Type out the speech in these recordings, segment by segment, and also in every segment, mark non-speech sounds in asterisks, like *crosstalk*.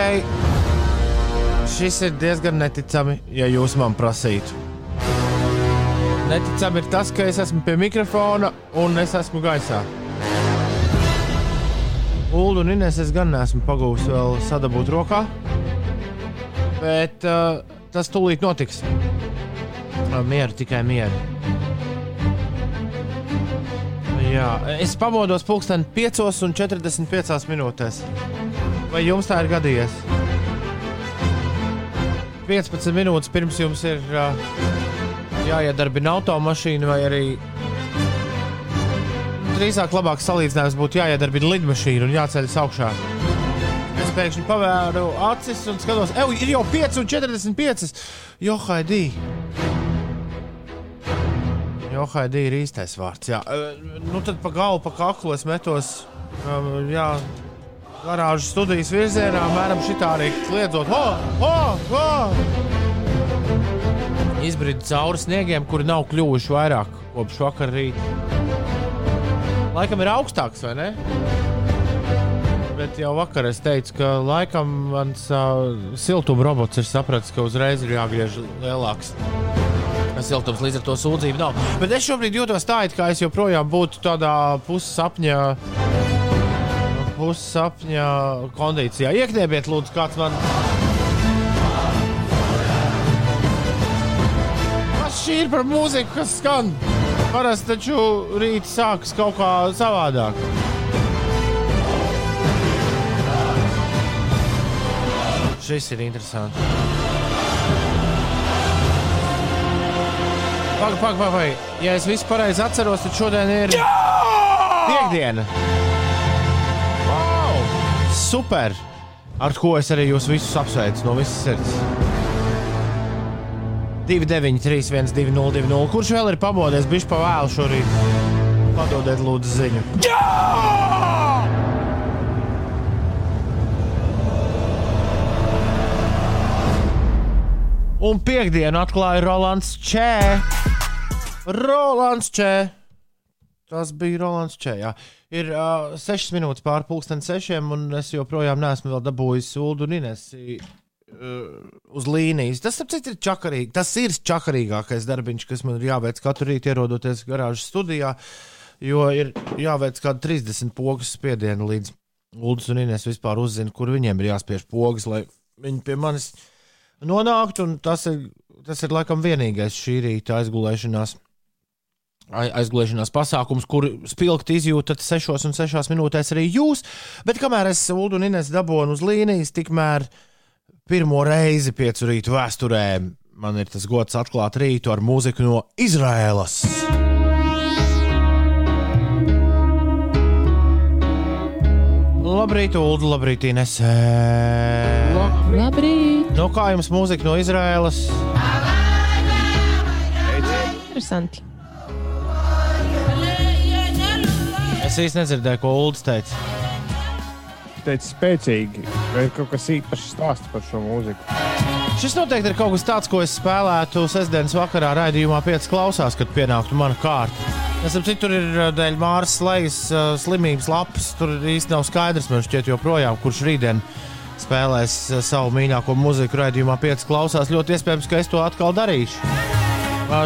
Ok, šis ir diezgan neticami, ja jūs man prasītu. Neticami ir tas, ka es esmu pie mikrofona un es esmu gaisā. Ulu un Inês es gan neesmu pagūs vēl sadabūt rokā, bet uh, tas tūlīt notiks. Mieru, tikai mieru. Jā, es pamodos pulksten 5,45 minūtēs. Vai jums tā ir gadījies? 15 minūtes pirms jums ir uh, jāiedarbina automašīna, vai arī drīzāk labāk salīdzinājums būtu jāiedarbina lidmašīna un jāceļas augšā. Es pēkšņi pavēru acis un skatos, ej, ir jau 5,45. Jo, Haidī! Johaidī ir īstais vārds. Jā. Nu, tad pa galvu, pa kaklu es metos jā, garāžas studijas virzienā, mēram šitā arī kliedzot. Oh, oh, oh! Izbrīd cauri sniegiem, kuri nav kļuvuši vairāk kopš vakar rīta. Laikam ir augstāks, vai ne? Bet jau vakar es teicu, ka laikam mans uh, siltuma robots ir sapratis, ka uzreiz ir jāgriež lielāks siltums, līdz ar to sūdzību nav. Bet es šobrīd jūtos tā, it kā es joprojām būtu tādā pussapņa. Pussapņa kondīcijā. Iekniebiet, lūdzu, kāds man. Kas šī ir par mūziku, kas skan? Parasti taču rīt sākas kaut kā savādāk. Šis ir interesants. Pagaid, pagaid, pagaid. Ja es visu pareizi atceros, tad šodien ir Jā! piekdiena. Super! Ar ko es arī jūs visus apsveicu no visas sirds. 293, 1202, kurš vēl ir pamodies, bijis pa vēlu šorīt. Padodiet, lūdzu, ziņu. Jā! Un piekdienu atklāja Rolands Čē. Rolands Čē. Tas bija Rolands Čē. Jā. Ir uh, 6 minūtes pāri pusdienas sešiem, un es joprojām neesmu dabūjis sūdu un inesi. Uh, uz līnijas. Tas, apcīt, ir čakarīgi. Tas ir čakarīgākais darbiņš, kas man ir jāveic katru rītu, ierodoties garāžas studijā. Jo ir jāveic kāda 30 pogas spiediena līdz Ulas un Inês vispār uzzina, kur viņiem ir jāspiež pogas, lai viņi pie manis nonāktu. Tas ir, tas ir laikam vienīgais šī rīta aizgulēšanās aizgulēšanās pasākums, kur spilgti izjūtat 6 un 6 minūtēs arī jūs. Bet kamēr es Ulu un Ines dabūju uz līnijas, tikmēr pirmo reizi piecu rītu vēsturē man ir tas gods atklāt rītu ar mūziku no Izraēlas. Labrīt, Ulu, labrīt, Ines. Labrīt! No kā jums mūzika no Izraēlas? Interesanti. Es īsti nedzirdēju, ko Ulrichs teica. Teica, spēcīgi, vai kaut kas īpašs stāsta par šo mūziku. Šis noteikti ir kaut kas tāds, ko es spēlētu sestdienas vakarā raidījumā, pēc klausās, kad pienāktu mana kārta. Es saprotu, tur ir uh, dēļ Māras slēgas uh, slimības lapas. Tur īsti nav skaidrs, man šķiet, joprojām, kurš rītdien spēlēs uh, savu mīļāko mūziku raidījumā, pēc klausās. Ļoti iespējams, ka es to atkal darīšu.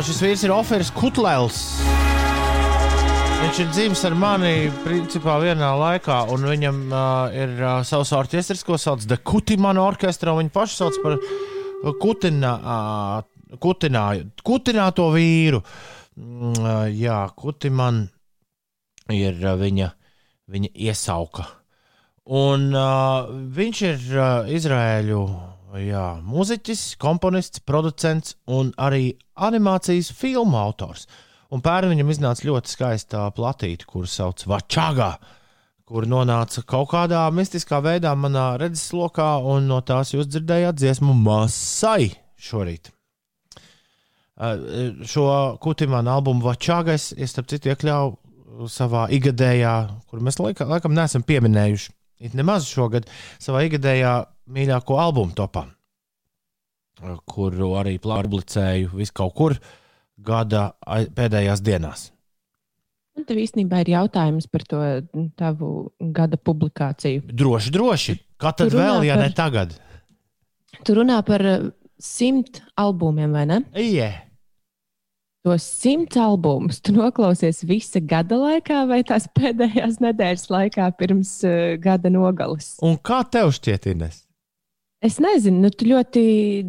Šis vīrs ir Oferis Kutlēls. Viņš ir dzimis ar mani principā vienā laikā, un viņam uh, ir uh, savs orķestris, ko sauc par Kutimanu orķestru. Viņu pašu sauc par kutina, uh, kutinā, kutināto vīru. Mm, uh, jā, Kutiman ir uh, viņa, viņa iesauka. Un uh, viņš ir uh, Izraēļu jā, mūziķis, komponists, producents un arī animācijas filmu autors. Uh, Un pērn viņam iznāca ļoti skaista platīte, kuras sauc Vačāgā, kur nonāca kaut kādā mistiskā veidā manā redzeslokā, un no tās jūs dzirdējāt dziesmu Masai šorīt. Šo kutimānu albumu Vačāgais es, starp citu, iekļauju savā ikgadējā, kur mēs laika, laikam neesam pieminējuši, it nemaz šogad, savā ikgadējā mīļāko albumu topā, kuru arī publicēju vis kaut kur. Uh, gada pēdējās dienās? Man tev īstenībā ir jautājums par to tavu gada publikāciju. Droši, droši. Kā tad vēl, ja ne par- tagad? Tu runā par uh, simt albumiem, vai ne? Ie. Tos simt albumus tu noklausies visa gada laikā vai tās pēdējās nedēļas laikā pirms uh, gada nogales? Un kā tev šķiet, Ines? Es nezinu, nu, tu ļoti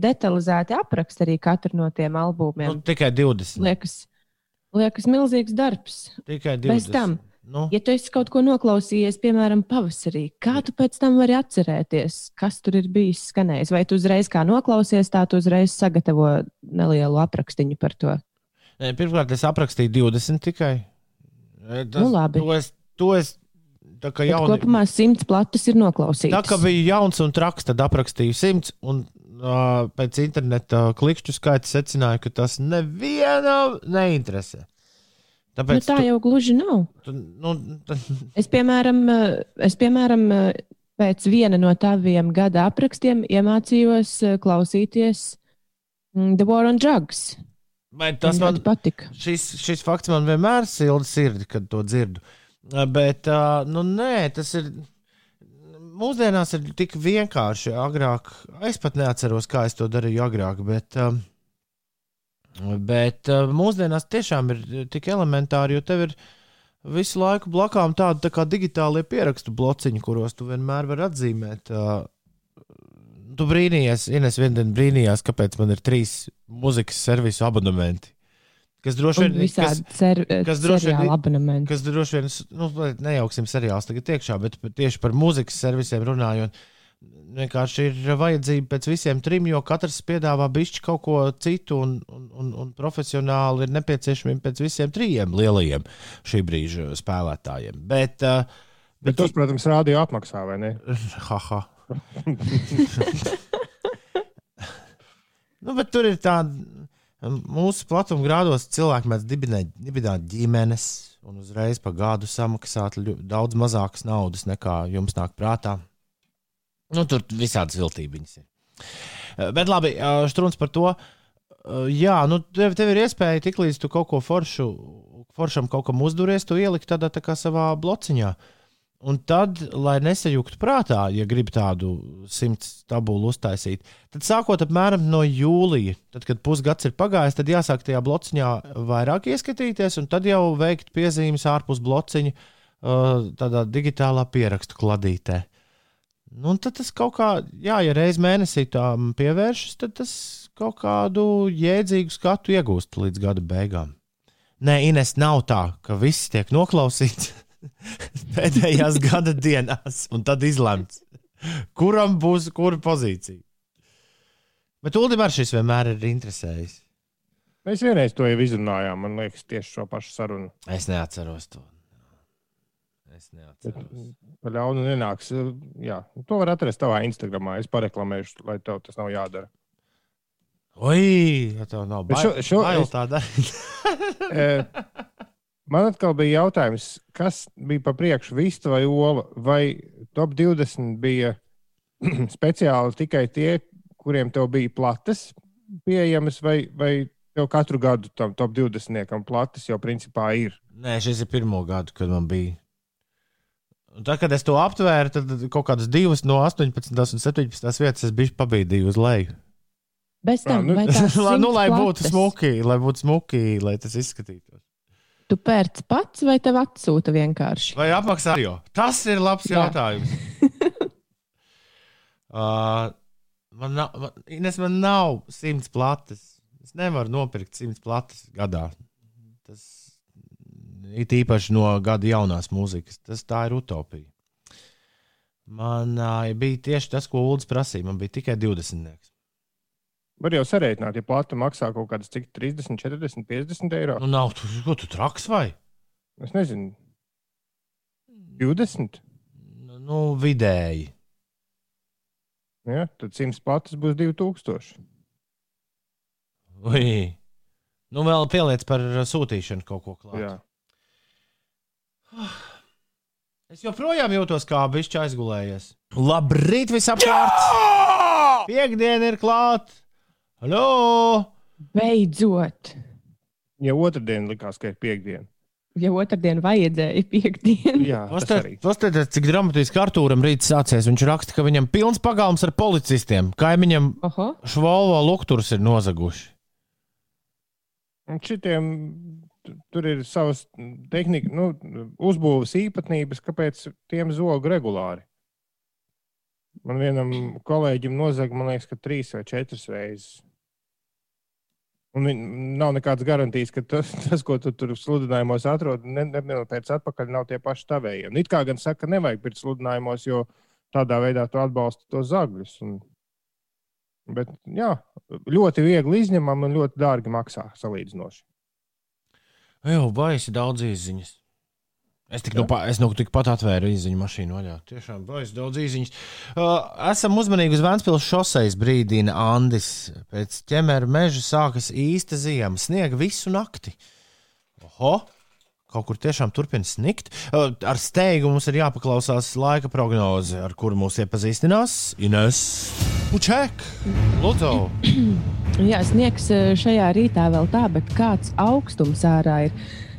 detalizēti apraksti arī katru no tiem Nu, albumiem. tikai 20. Liekas, liekas milzīgs darbs. Tikai 20. Bez tam. Nu, Ja tu esi kaut ko noklausījies, piemēram, pavasarī, kā tu pēc tam vari atcerēties, kas tur ir bijis skanējis? Vai tu uzreiz kā noklausies, tā tu uzreiz sagatavo nelielu aprakstiņu par to? pirmkārt, es aprakstīju 20 tikai. Tas, Nu, labi. To es, to es tā kā Bet jauni, kopumā simts platus ir noklausīts. tā kā bija jauns un traks, tad aprakstīju 100. Un, uh, pēc interneta klikšķu skaita secināju, ka tas nevienam neinteresē. nu, Tāpēc tā jau gluži nav. tu, tu, nu, tad, Es, piemēram, es, piemēram, pēc viena no taviem gada aprakstiem iemācījos klausīties mm, The War on Drugs. bet tas Man man patika. šis, šis fakts man vienmēr silda sirdi, kad to dzirdu. Uh, Bet, nu, nē, tas ir. Mūsdienās ir tik vienkārši. Agrāk, es pat neatceros, kā es to darīju agrāk, bet, bet mūsdienās tiešām ir tik elementāri, jo tev ir visu laiku blakām tādi tā kā digitālie pierakstu blociņi, kuros tu vienmēr vari atzīmēt. Tu brīnījies, Ines, vienā dienā brīnījās, kāpēc man ir trīs muzikas servisu abonementi. Kas droši Un vien kas, visādi cer, kas droši vien- nu, nejauksim seriāls tagad iekšā, bet tieši par muzikas servisiem runājot, vienkārši ir vajadzība pēc visiem trim, jo katrs piedāvā bišķi kaut ko citu, un, un, un, un profesionāli ir nepieciešami pēc visiem trijiem lielajiem šī brīža spēlētājiem. Bet, uh, Bet tos, protams, rādio apmaksā, vai ne? *laughs* Haha. *laughs* nu, bet tur ir tāda. Mūsu platuma grādos cilvēki mēdz dibināt, ģimenes un uzreiz pa gadu samaksāt daudz mazākas naudas nekā jums nāk prātā. Nu, tur visādas viltības ir. Eh, Bet labi, eh, strūns par to. Eh, Jā, nu, tev, tev ir iespēja tiklīdz tu kaut ko foršu, foršam kaut kam uzduries, tu ielikt tādā tā kā savā blociņā. Un tad, lai nesajuktu prātā, ja grib tādu simts tabulu uztaisīt, tad sākot apmēram no jūlija, tad, kad pusgads ir pagājis, tad jāsāk tajā blociņā vairāk ieskatīties, un tad jau veikt piezīmes ārpus blociņa uh, tādā digitālā pierakstu kladītē. Nu, tad tas kaut kā, jā, ja reiz mēnesī tam pievēršas, tad tas kaut kādu jēdzīgu skatu iegūst līdz gada beigām. Nē, Ines, nav tā, ka viss tiek noklausīts *laughs* *laughs* pēdējās gada dienās, un tad izlemts, kuram būs kura pozīcija. Bet Ulim ar šis vienmēr ir interesējis. Mēs vienreiz to jau izrunājām, man liekas, tieši šo pašu sarunu. Es neatceros to. Es neatceros. par ļaunu nenāks. Jā, to var atrast tavā Instagramā. Es pareklamēšu, lai tev tas nav jādara. Oi, ja tev nav bail, šo- šo bail es- tā darīt. *laughs* Man atkal bija jautājums, kas bija pa priekšu, vista vai ola, vai top 20 bija *clears throat* speciāli tikai tie, kuriem tev bija plates pieejamas, vai, vai tev katru gadu tam top 20 plates jau principā ir. Nē, šis ir pirmo gadu, kad man bija. Un tad, kad es to aptvēru, tad kaut kādas divas no 18 un 17 vietas es biju pabīdīju uz leju. Bez tam, Ā, nu- vai tās *laughs* lai, nu, lai būtu smuki, lai būtu smuki, lai tas izskatītos. Tu pērc pats vai tev atsūta vienkārši? Vai apmaksā jau? Tas ir labs Jā. jautājums. *laughs* uh, man, nav, man, Ines, man nav simts plates. Es nevaru nopirkt simts plates gadā. Tas ir īpaši no gada jaunās mūzikas. Tas tā ir utopija. Man uh, bija tieši tas, ko Ulrichs prasīja. Man bija tikai 20. Var jau sarēķināt, ja plata maksā kaut kādas cik 30, 40, 50 eiro. Nu, nav tu, ko tu traks vai? Es nezinu, 20. Nu, Nu, vidēji. Ja? Tad 100 plates būs 2000. Ui. Nu, vēl pieliec par sūtīšanu kaut ko klāt. Jā. *sighs* Es joprojām jūtos kā bišķi aizgulējies. Labrīt, visapkārt! Piektdiena ir klāta! Halo! Beidzot! Ja otrdiena likās, ka ir piekdiena. Ja otrdien vajadzēja piekdienu. Jā. Paskatieties, cik dramatiski Arthūram rīts sācies. Viņš raksta, ka viņam pilns pagalms ar policistiem. Kaimiņam Oho. švolvo lukturus ir nozaguši. Un Šitiem tur ir savas tehnika, nu, uzbūves īpatnības, kāpēc tiem zog regulāri. Man vienam kolēģim nozaga, man liekas, ka trīs vai četras reizes. Un nav nekādas garantijas, ka tas, *laughs* tas ko tu tur sludinājumos atrod, ne, ne, ne, pēc atpakaļ nav tie paši tavējie. Un It kā gan saka, ka nevajag pirkt sludinājumos, jo tādā veidā tu atbalsti tos zagļus. Un, bet, jā, ļoti viegli izņemam un ļoti dārgi maksā salīdzinoši. Jā, baisi daudz izziņas. Es tik nu, pa- es nu tikpat atvēru izziņu mašīnu vaļā. Tiešām baisi daudz izziņas. Uh, esam uzmanīgi uz Vēncpils šoseis brīdina Andis. Pēc ķemera meža sākas īsta ziema. Sniega visu nakti. Oho! Kaut kur tiešām turpina snikt. Uh, ar steigu mums ir jāpaklausās laika prognoze, ar kuru mūs iepazīstinās Ines Puček. Lūdzu! *clears throat* Jā, sniegs eh, šajā rītā vēl tā, bet kāds augstums ārā ir.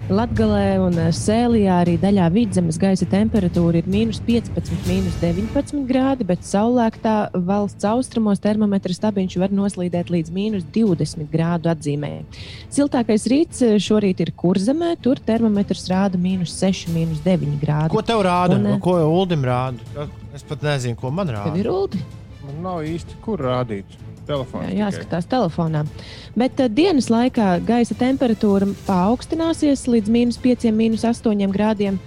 Latvijā un eh, Sēlijā arī daļā vidzemes gaisa temperatūra ir mīnus 15, mīnus 19 grādi, bet saulēktā valsts austrumos termometra stabiņš var noslīdēt līdz mīnus 20 grādu atzīmē. Siltākais rīts eh, šorīt ir kurzemē, tur termometrs rāda mīnus 6, mīnus 9 grādi. Ko tev rāda? Un, eh, Ko Uldim rāda? Es pat nezinu, ko man Tev rāda. ir uldi? Man nav īsti kur rādīt. Telefonā. Jā, jāskatās telefonā. Bet uh, dienas laikā gaisa temperatūra paaugstināsies līdz mīnus 5, mīnus 8 grādiem.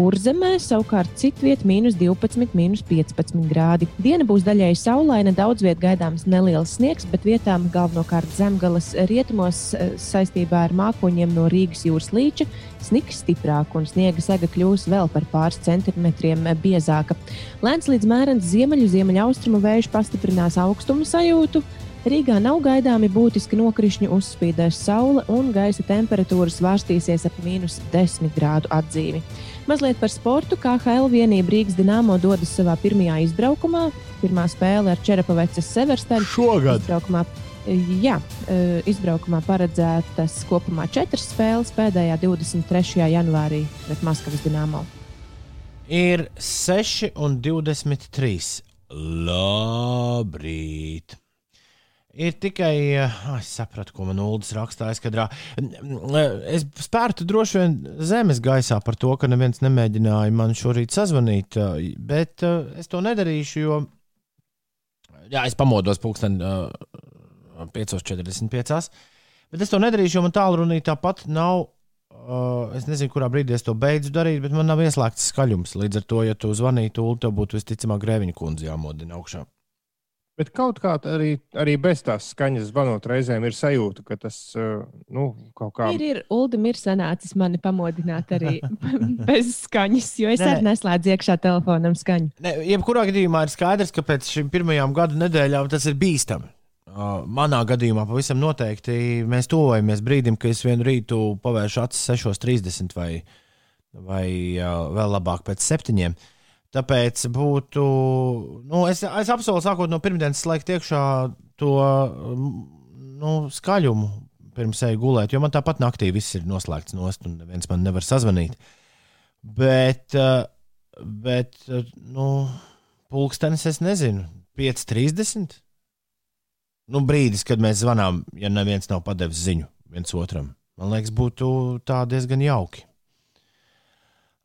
Kurzemē savukārt citvietā mīnus 12, mīnus 15 grādi. Diena būs daļai saulaina, daudz vietā gaidāms neliels sniegs, bet vietām galvenokārt zemgales rietumos eh, saistībā ar mākoņiem no Rīgas jūras līča sniks stiprāk un sniega sega kļūs vēl par pāris centimetriem biezāka. Lēns līdz mērens ziemeļu, ziemeļaustrumu vējš pastiprinās augstumu sajūtu. Rīgā nav gaidāmi būtiski nokrišņi, uzspīdēs saule un gaisa temperatūra svārstīsies ap mīnus 10 grādu atzīmi. Mazliet par sportu. KHL vienība Rīgas Dienāmo dodas savā pirmajā izbraukumā. Pirmā spēle ar Čerapavecas Severstaļu. Šogad. Izbraukumā, jā, eh, izbraukumā paredzētas kopumā četras spēles, pēdējā 23. janvārī pret Maskavas Dienāmo. Ir 6 un 23. Labrīt! Ir tikai, es sapratu, ko man Ulas rakstā aizkadrā. Es spērtu droši vien zemes gaisā par to, ka neviens nemēģināja man šorīt sazvanīt, bet eh, es to nedarīšu, jo jā, es pamodos pulksten eh, 5.45. Bet es to nedarīšu, jo man tālrunī tāpat nav. Es nezinu, kurā brīdī es to beidzu darīt, bet man nav ieslēgts skaļums. Līdz ar to, ja tu zvanītu, tev būtu visticamāk grēviņa kundze jāmodina augšā. Bet kaut kā arī, arī bez tās skaņas zvanot reizēm ir sajūta, ka tas uh, nu, kaut kā Ir, ir Uldim ir sanācis mani pamodināt arī *laughs* bez skaņas, jo es Nē, arī neslēdzu iekšā telefonam skaņu. Ne, jebkurā gadījumā ir skaidrs, ka pēc šīm pirmajām gadu nedēļām tas ir bīstami. Manā gadījumā pavisam noteikti mēs tuvojamies brīdim, kad es vienu rītu pavēršu acis 6.30 vai, vai vēl labāk pēc septiņiem. Tāpēc būtu. Nu, es, es apsolu, sākot no pirmdienas, slēgt iekšā to um, nu, skaļumu pirms eju gulēt, jo man tāpat naktī viss ir noslēgts nost, un neviens man nevar sazvanīt. Bet, uh, bet uh, nu, pulkstenis es nezinu, 5.30. Nu, brīdis, kad mēs zvanām, ja neviens nav padevis ziņu viens otram. Man liekas, būtu tā diezgan jauki.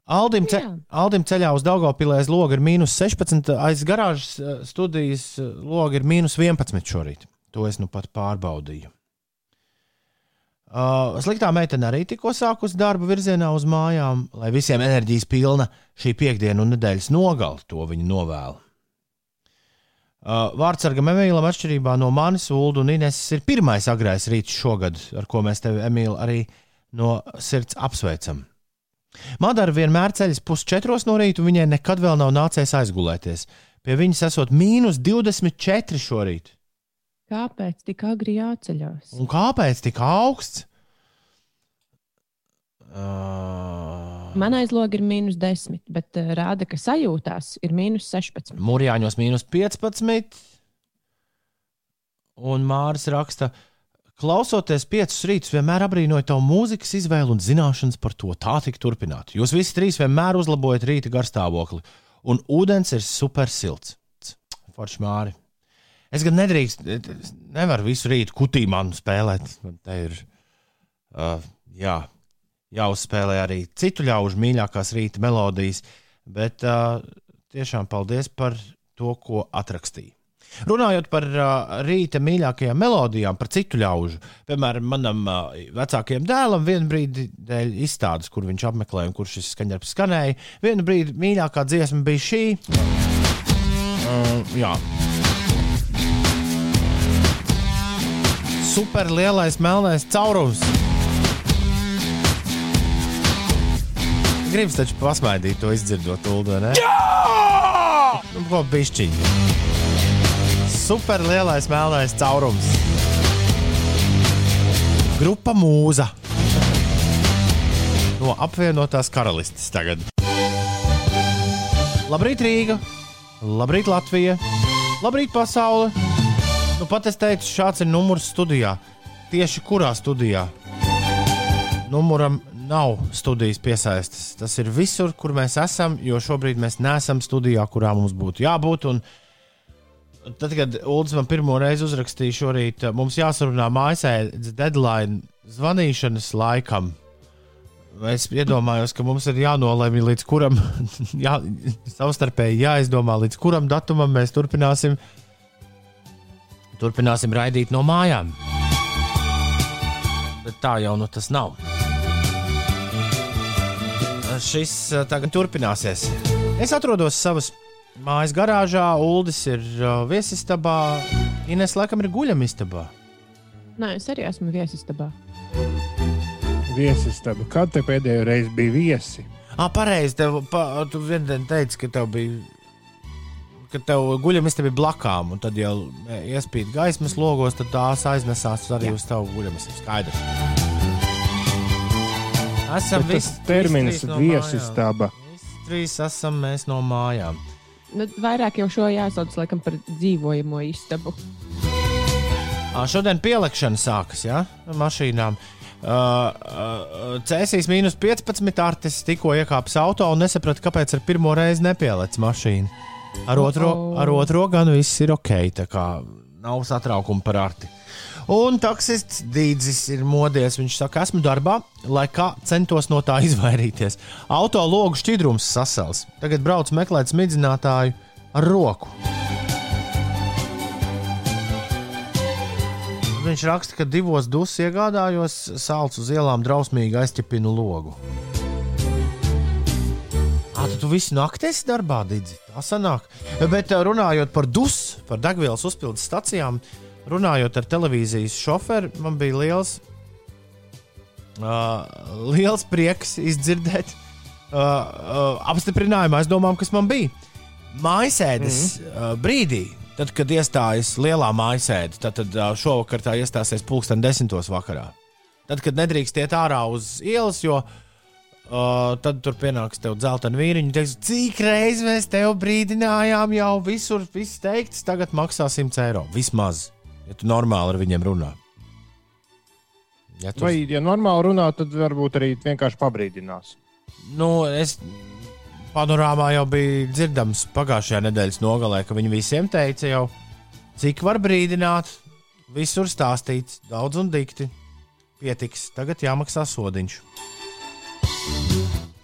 Aldim, ce. Aldim ceļā uz Daugopilēs logi ir mīnus 16, aiz garāžas eh, studijas eh, logi ir mīnus 11 šorīt. To es nu pat pārbaudīju. Uh, sliktā meitene arī tikko sākusi darbu virzienā uz mājām, lai visiem enerģijas pilna šī piekdiena un nedēļas nogala. To viņa novēla. Uh, Vārdsargam Emīlam, atšķirībā no manis, Ulu un Ines, ir pirmais agrais rīts šogad, ar ko mēs tevi, Emīl, arī no sirds apsveicam. Madara vienmēr ceļas pusčetros no rīta, un viņai nekad vēl nav nācies aizgulēties. Pie viņas esot mīnus 24 šorīt. Kāpēc tik agri jāceļās? Un kāpēc tik augsts? Uh, Man aizlogi ir mīnus 10, bet uh, rāda, ka sajūtās ir mīnus 16. Mūrjāņos mīnus 15. Un Mārcis raksta, Klausoties piecus rītus, vienmēr abrīnoju tavu mūzikas izvēli un zināšanas par to. Tā tik turpināt. Jūs visi trīs vienmēr uzlabojat rīta garstāvokli, un ūdens ir super silts. Forši māri. Es gan nedrīkst, nevaru visu rītu kutī man spēlēt. Man te ir uh, jā, jāuzspēlē arī citu ļaužu mīļākās rīta melodijas, bet uh, tiešām paldies par to, ko atrakstīja. Runājot par uh, rīta mīļākajām melodijām, par citu ļaužu, piemēram, manam uh, vecākajam dēlam, vienu brīdi dēļ izstādes, kur viņš apmeklēja un kur šis skaņdarbs skanēja, vienu brīdi mīļākā dziesma bija šī. Uh, jā. Super lielais melnais caurums. Gribas taču pasmaidīt to izdzirdot, Ulu, ne? Jā! Nu, ko bišķiņi? Super lielais melnais caurums. Grupa Mūza no apvienotās karalistes tagad. Labrīt, Rīga! Labrīt, Latvija! Labrīt, pasaule! Nu, pat es teicu, šāds ir numurs studijā. Tieši kurā studijā? Numuram nav studijas piesaistes. Tas ir visur, kur mēs esam, jo šobrīd mēs neesam studijā, kurā mums būtu jābūt. Un Tad, kad Ulas man pirmo reizi uzrakstīja šorīt, mums jāsarunā mājasēdes deadline zvanīšanas laikam. Es iedomājos, ka mums ir jānolemj, līdz kuram *laughs* jā, savstarpēji jāizdomā, līdz kuram datumam mēs turpināsim, turpināsim raidīt no mājām. Bet tā jau nu tas nav. Šis tagad turpināsies. Es atrodos savas mājas garāžā, Uldis ir uh, viesistabā, Ines laikam ir guļamistabā. Nē, es arī esmu viesistabā. Viesistaba. Kad te pēdējo reizi bija viesi? Ah, pareizi. Tev, pa, tu vienā teici, ka tev bija. Kad tev guļamistaba bija blakām, un tad jau iespīd gaismas logos, tad tās aiznesās arī Jā. uz tavu guļamistabu. Skaidrs. Esam visi. Termins no viesistaba. Visi trīs esam mēs no mājām. Nu, vairāk jau šo jāsauc laikam, par dzīvojamo istabu. Šodien pielāgšana sākas ja? mašīnām. Uh, uh, Cēsīs mīnus 15 artis tikko iekāpis auto un nesaprata, kāpēc ar pirmo reizi nepielēc mašīnu. Ar otro, ar otro gan viss ir ok, tā kā nav satraukuma par arti. Un taksists Dīdzis ir modies. Viņš saka, esmu darbā, lai kā centos no tā *laughs* izvairīties. Auto logu šķidrums sasals. Tagad brauc meklēt smidzinātāju ar roku. Viņš raksta, ka divos dusus iegādājos sāls uz ielām drausmīgi aizķepinu logu. Ah, tu visu nakti esi darbā, Digi. Tā sanāk. Bet runājot par dus, par degvielas uzpildes stacijām, uh, runājot ar televīzijas šoferu, man bija liels, uh, liels prieks izdzirdēt uh, uh, apstiprinājumu aizdomām, kas man bija. Mājasēdes mm -hmm. uh, brīdī, tad, kad iestājas lielā mājasēde, tad, tad uh, šovakar tā iestāsies pulksten desmitos vakarā. Tad, kad nedrīkst iet ārā uz ielas, jo Uh, tad tur pienāks tev dzeltena vīriņa. Teiks, cik reizes mēs tev brīdinājām, jau visur viss teikts, tagad maksā 100 eiro. Vismaz ja tu normāli ar viņiem runā. Ja tu... Vai, ja normāli runā, tad varbūt arī vienkārši pabrīdinās. Nu, es panorāmā jau biju dzirdams pagājušajā nedēļas nogalē, ka viņi visiem teica, jau, cik var brīdināt, visur stāstīts, daudz un dikti. Pietiks, tagad jāmaksā sodiņš.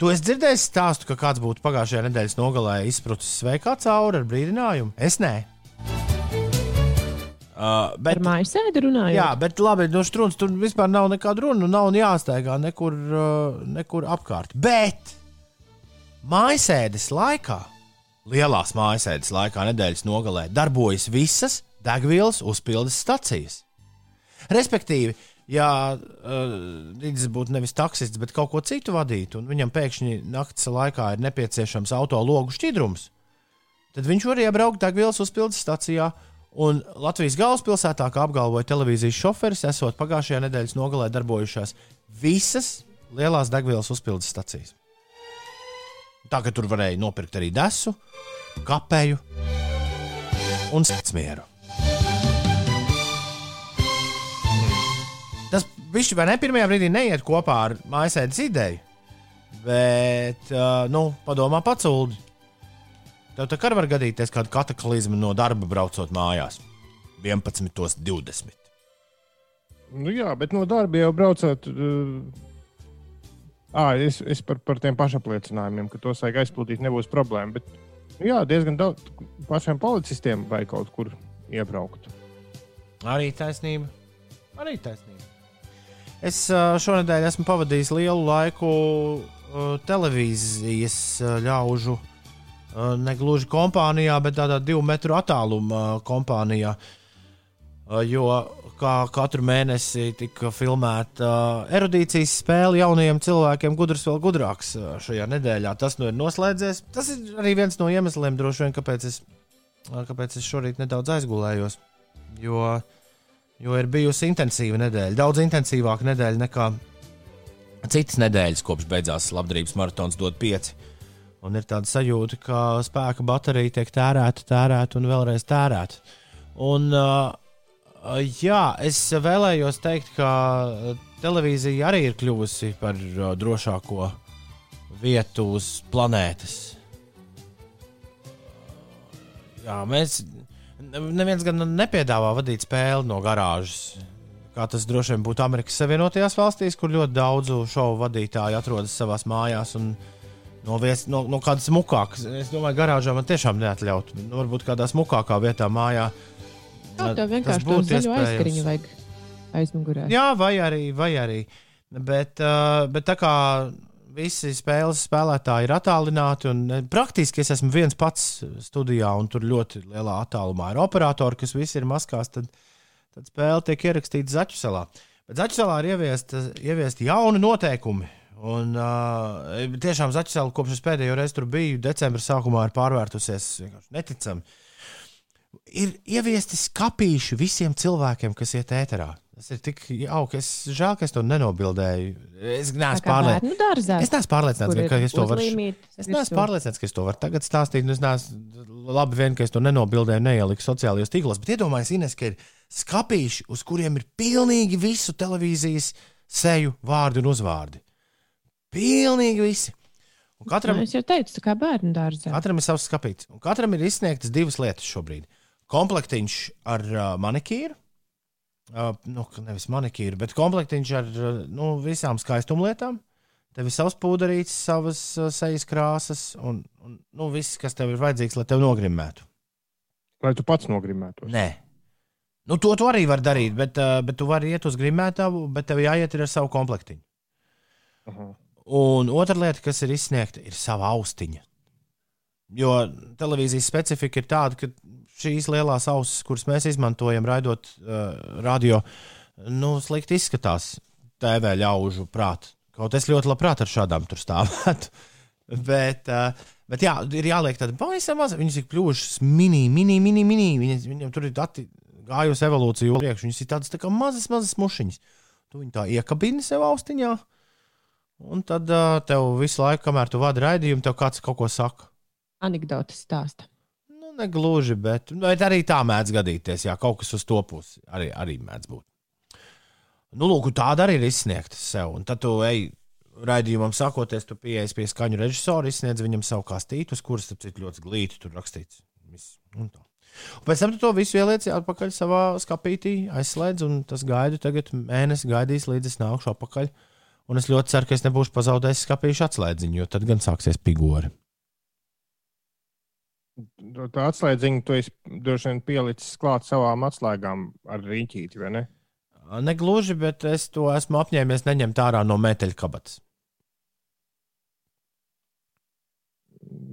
Tu esi dzirdējis stāstu, ka kāds būtu pagājušajā nedēļas nogalē izprucis sveikā cauri ar brīdinājumu? Es nē. Uh, bet, Par māju sēdi runājot. Jā, bet labi, no strūnas tur vispār nav nekāda runa. Nav jāsteigā nekur, uh, nekur apkārt. Bet mājasēdes laikā, lielās mājasēdes laikā, nedēļas nogalē, darbojas visas degvielas uzpildes stacijas. Respektīvi, ja uh, būtu nevis taksists, bet kaut ko citu vadītu, un viņam pēkšņi naktas laikā ir nepieciešams auto logu šķidrums, tad viņš var iebraukt degvielas uzpildes stacijā Un Latvijas galvaspilsētā, kā apgalvoja televīzijas šoferis, esot pagājušajā nedēļas nogalē darbojušās visas lielās degvielas uzpildes stacijas. Tā ka tur varēja nopirkt arī desu, kapēju un smieru. viņš vai ne pirmajā brīdī neiet kopā ar mājasēdes ideju, bet, nu, padomā pacūdi. Tev tā kā var gadīties kāda kataklizma no darba braucot mājās 11.20. Nu, jā, bet no darba jau braucot. Uh... À, es, es par, par tiem pašapliecinājumiem, ka tos vajag aizpildīt, nebūs problēma. Bet, nu, jā, diezgan daudz pašiem policistiem vai kaut kur iebraukt. Arī taisnība. Arī taisnība. Es šonadēļ esmu pavadījis lielu laiku televīzijas ļaužu, ne gluži kompānijā, bet tādā divu metru attālumā kompānijā. Jo kā katru mēnesi tika filmēta erudīcijas spēle jaunajiem cilvēkiem, gudrs vēl gudrāks šajā nedēļā. Tas nu ir noslēdzies. Tas ir arī viens no iemesliem, droši vien, kāpēc es, kāpēc es šorīt nedaudz aizgulējos. Jo, jo ir bijusi intensīva nedēļa, daudz intensīvāka nedēļa nekā citas nedēļas, kopš beidzās labdarības maratons dot pieci. Un ir tāda sajūta, ka spēka baterija tiek tērēta, tērēta un vēlreiz tērēta. Un, uh, jā, es vēlējos teikt, ka televīzija arī ir kļuvusi par uh, drošāko vietu uz planētas. Jā, mēs neviens gan nepiedāvā vadīt spēli no garāžas. Kā tas droši vien būtu Amerikas Savienotajās valstīs, kur ļoti daudzu šovu vadītāju atrodas savā mājās un no, vies, no, no kādas mukākas. Es domāju, garāžā man tiešām neatļautu. Nu, varbūt kādā smukākā vietā mājā Jā, tev vienkārši zaļo aizkariņu vajag aizmugurē. Jā, vai arī, vai arī. Bet, uh, bet tā kā visi spēles spēlētāji ir attālināti, un eh, praktiski es esmu viens pats studijā, un tur ļoti lielā attālumā ir operatori, kas visi ir maskās, tad, tad spēle tiek ierakstīta Zaķuselā. Bet Zaķuselā ir ieviesti ieviest jauni noteikumi. Un uh, tiešām Zaķusela kopš es pēdējo reizi tur biju, decembra sākumā ir pārvērtusies neticami. Ir ieviesti skāpīši visiem cilvēkiem, kas iet ēterā. Tas ir tik jauki. Es žēl, ka es to nenobildēju. Es neesmu pārliecināts. Es neesmu pārliecināts, ka es to varu. Es neesmu pārliecināts, ka es to varu tagad stāstīt. Es neesmu labi vien, ka es to nenobildēju, neieliku sociālajos tīklos. Bet iedomājieties, Ines, ka ir skāpīši, uz kuriem ir pilnīgi visu televīzijas seju vārdi un uzvārdi. Pilnīgi visi. Un katram, nu, es jau teicu, tā kā bērnu dārzā. Katram ir savs. Un katram ir izsniegtas divas lietas šobrīd. Komplektiņš ar uh, manikīru. Uh, nu, nevis manikīru, bet komplektiņš ar uh, nu, visām skaistumlietām. Tev ir savs pūderītis, savas uh, sejas krāsas un, un nu, viss, kas tev ir vajadzīgs, lai tevi nogrimētu. Lai tu pats nogrimētu? Nē. Nu, to tu arī vari darīt, bet, uh, bet tu vari iet uz grimētavu, bet tev jāiet ar savu komplektiņu. Aha. Un otra lieta, kas ir izsniegta, ir sava austiņa. Jo televīzijas specifika ir tāda, ka šīs lielās ausis, kuras mēs izmantojam, raidot uh, radio, nu, slikti izskatās TV ļaužu prātā. Kaut es ļoti labprāt ar šādām tur stāvētu. *laughs* bet, uh, bet jā, ir jāliek tāda pavisam maza. Viņas ir kļuvušas mini, mini, mini, mini. Viņas, viņam tur ir dati, gājusi evolūcija priekšā. Viņas ir tādas tā kā mazas, mazas mušiņas. Tu viņu tā iekabini sev austiņā, un tad uh, tev visu laiku, kamēr tu vadi raidījumu, tev kāds kaut ko saka. Anekdotas stāsta. Nu, negluži, bet, bet arī tā mēdz gadīties. Jā, kaut kas uz to pusi arī, arī mēdz būt. Nu, lūk, tāda arī ir izsniegta sev. Un tad tu ej raidījumam, sakoties, tu pieeji pie skaņu režisora, izsniedz viņam savu kastītu, uz kuras ir ļoti glīti tur rakstīts. Un tā. un pēc tam tu to visu ieliec atpakaļ savā skapītī, aizslēdz, un tas gaidu tagad mēnesi gaidīs, līdz es nākšu atpakaļ. Un es ļoti ceru, ka es nebūšu pazaudējis skapīšu atslēdziņu, jo tad gan sāksies pigori tā atslēdziņa, tu droši vien pielicis klāt savām atslēgām ar rīķīti, vai ne? Negluži, bet es to esmu apņēmies neņemt ārā no metāļkabatas.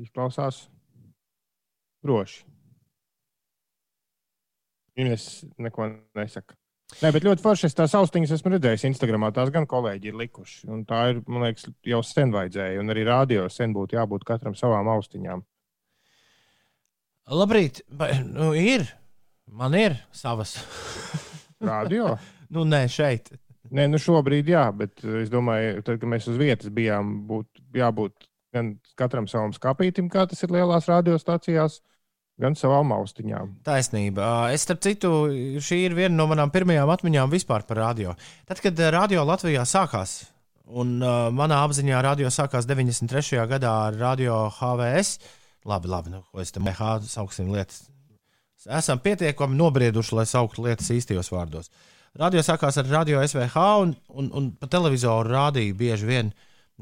Izklausās droši. Ines neko nesaka. Nē, bet ļoti forši es tās austiņas esmu redzējis Instagramā. Tās gan kolēģi ir likuši. Un tā ir, man liekas, jau sen vajadzēja. Un arī rādio sen būtu jābūt katram savām austiņām. Labrīt, nu, ir. Man ir savas. *laughs* Radio? nu, nē, šeit. Nē, nu šobrīd jā, bet es domāju, tad, kad mēs uz vietas bijām, būtu jābūt gan katram savam skāpītam, kā tas ir lielās radiostacijās, gan savām austiņām. Taisnība. Es, starp citu, šī ir viena no manām pirmajām atmiņām vispār par radio. Tad, kad radio Latvijā sākās, un uh, manā apziņā radio sākās 93. gadā ar radio HVS, labi, labi, nu, ko es tam mehā sauksim lietas. Esam pietiekami nobrieduši, lai sauktu lietas īstajos vārdos. Radio sākās ar radio SVH, un, un, un pa televizoru rādīja bieži vien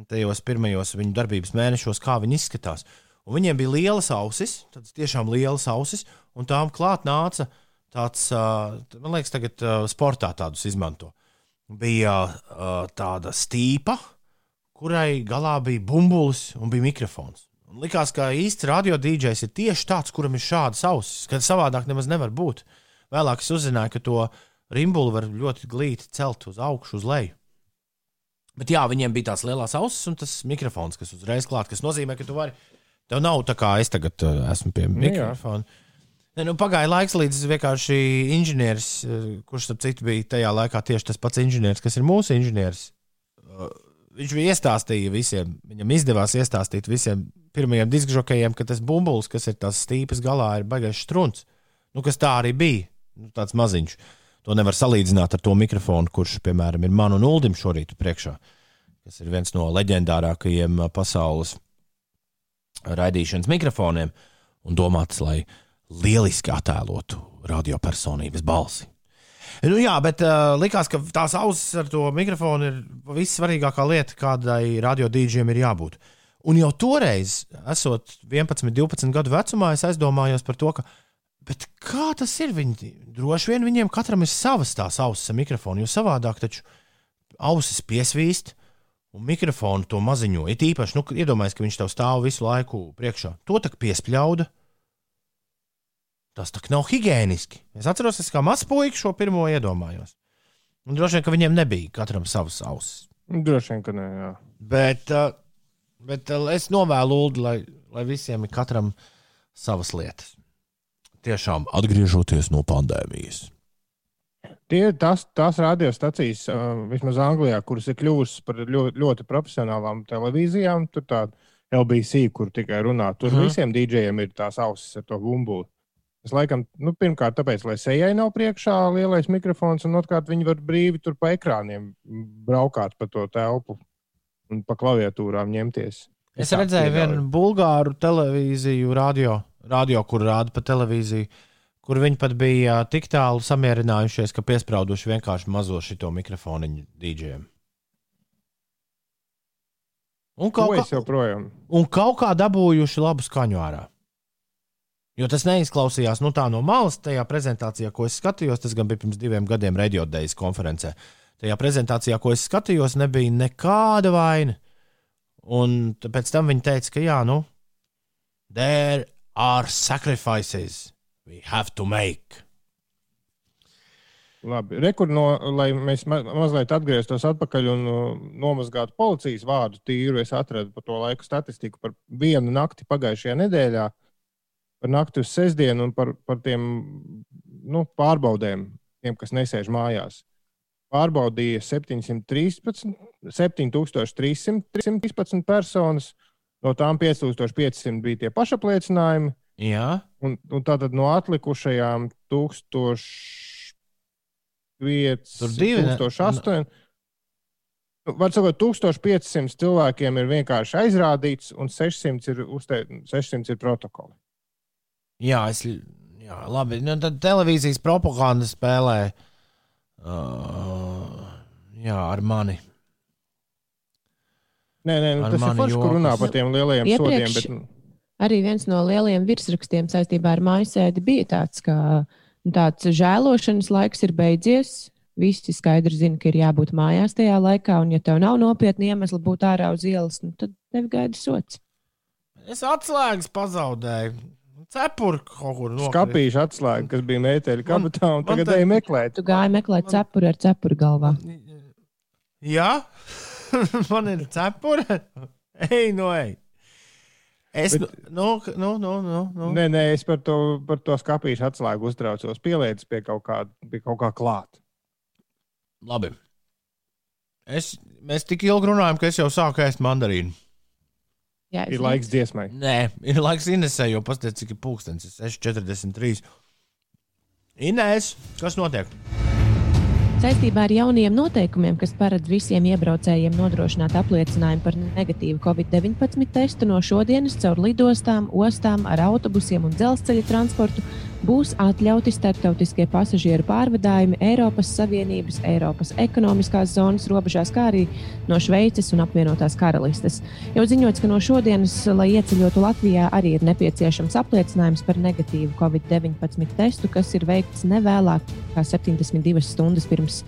tajos pirmajos viņu darbības mēnešos, kā viņi izskatās. Un viņiem bija lielas ausis, tādas tiešām lielas ausis, un tām klāt nāca tāds, man liekas, tagad sportā tādus izmanto. Bija tāda stīpa, kurai galā bija bumbulis un bija mikrofons. Un likās, ka īsts radio dīdžers ir tieši tāds, kuram ir šādas ausis, kad savādāk nemaz nevar būt. Vēlāk es uzzināju, ka to rimbuli var ļoti glīti celt uz augšu, uz leju. Bet jā, viņiem bija tās lielās ausis un tas mikrofons, kas uzreiz klāt, kas nozīmē, ka tu vari Tev nav tā kā es tagad uh, esmu pie nu mikrofona. Ne, nu, pagāja laiks, līdz vienkārši inženieris, uh, kurš ap citu bija tajā laikā tieši tas pats inženieris, kas ir mūsu inženieris. Uh, viņš bija iestāstījis visiem, viņam izdevās iestāstīt visiem pirmajiem diskžokējiem, ka tas bumbulis, kas ir tās stīpas galā, ir baigais strunts. Nu, kas tā arī bija, nu, tāds maziņš. To nevar salīdzināt ar to mikrofonu, kurš, piemēram, ir man un Uldim šorīt priekšā, kas ir viens no leģendārākajiem pasaules raidīšanas mikrofoniem un domāts, lai lieliski attēlotu radiopersonības balsi. Nu, jā, bet uh, likās, ka tās ausis ar to mikrofonu ir vissvarīgākā lieta, kādai radiodīdžiem ir jābūt. Un jau toreiz, esot 11, 12 gadu vecumā, es aizdomājos par to, ka kā tas ir. Viņi, droši vien viņiem katram ir savas tās ausis ar mikrofonu, jo savādāk taču ausis piesvīst, uh, un mikrofonu to maziņo. It īpaši, nu, iedomājieties, ka viņš tev stāv visu laiku priekšā. To tak piespļauda. Tas tak nav higiēniski. Es atceros, es kā mazs puisis šo pirmo iedomājos. Un droši vien, ka viņiem nebija katram savas ausis. Droši vien, ka nē, jā. Bet, bet es novēlu Ulu, lai, lai visiem ir katram savas lietas. Tiešām atgriežoties no pandēmijas. Tie ir tās, tās radiostacijas, uh, vismaz Anglijā, kuras ir kļuvušas par ļoti, ļoti profesionālām televīzijām. Tur tāda LBC, kur tikai runā. Tur mm. visiem dīdžejiem ir tās ausis ar to bumbuli. Es laikam, nu, pirmkārt, tāpēc, lai sejai nav priekšā lielais mikrofons, un otrkārt, viņi var brīvi tur pa ekrāniem braukāt pa to telpu un pa klaviatūrām ņemties. Es redzēju vienu bulgāru televīziju, radio, radio kur rāda pa televīziju kur viņi pat bija tik tālu samierinājušies, ka piesprāduši vienkārši mazo šito mikrofoniņu dīdžiem. Un kaut, kā, un kaut kā dabūjuši labu skaņu ārā. Jo tas neizklausījās nu, tā no malas, tajā prezentācijā, ko es skatījos. Tas gan bija pirms diviem gadiem Radiodejas konferencē. Tajā prezentācijā, ko es skatījos, nebija nekāda vaina. Un pēc tam viņi teica, ka jā, nu, there are sacrifices we have to make. Labi, rekur no, lai mēs ma mazliet atgrieztos atpakaļ un uh, nomazgātu policijas vārdu tīru, es atradu par to laiku statistiku par vienu nakti pagājušajā nedēļā, par nakti uz sestdienu un par, par tiem nu, pārbaudēm, tiem, kas nesēž mājās. Pārbaudīja 713, 7313 personas, no tām 5500 bija tie pašapliecinājumi. Jā. Un, un tātad no atlikušajām 1508. Nu, var sakot, 1500 cilvēkiem ir vienkārši aizrādīts, un 600 ir, uzte, 600 ir protokoli. Jā, es, jā labi. Nu, tad televīzijas propaganda spēlē uh, jā, ar mani. Nē, nē, nu, tas ir forši, kur runā par tiem lielajiem Iepriekš... sodiem. Bet, nu, arī viens no lielajiem virsrakstiem saistībā ar mājasēdi bija tāds, ka nu, tāds žēlošanas laiks ir beidzies. Visi skaidri zina, ka ir jābūt mājās tajā laikā, un, ja tev nav nopietni iemesli būt ārā uz ielas, nu, tad tev gaida sots. Es atslēgas pazaudēju. Cepuri kaut kur no skāpīšu atslēgu, kas bija mēteļa kabatā, un tagad te... eju meklēt. Tu gāji meklēt cepuri ar cepuri galvā. Jā, *laughs* man ir cepuri. Ej, no ej. Es, Bet, nu, nu, nu, nu, nu. Nē, nē, es par to, par to skāpīšu atslēgu uztraucos. Pieliec pie kaut kā, pie kaut kā klāt. Labi. Es, mēs tik ilgi runājam, ka es jau sāku ēst mandarīnu. Jā, Ir laiks dziesmai. Nē, ir laiks Inesē, jo pastāstiet, cik ir pulkstenis. 6,43. Inēs, kas notiek? Saistībā ar jauniem noteikumiem, kas paredz visiem iebraucējiem nodrošināt apliecinājumu par negatīvu COVID-19 testu no šodienas caur lidostām, ostām, ar autobusiem un dzelzceļa transportu, būs atļauti starptautiskie pasažieru pārvadājumi Eiropas Savienības, Eiropas ekonomiskās zonas robežās, kā arī no Šveices un apvienotās karalistes. Jau ziņots, ka no šodienas, lai ieceļotu Latvijā, arī ir nepieciešams apliecinājums par negatīvu COVID-19 testu, kas ir veikts nevēlāk kā 72 stundas pirms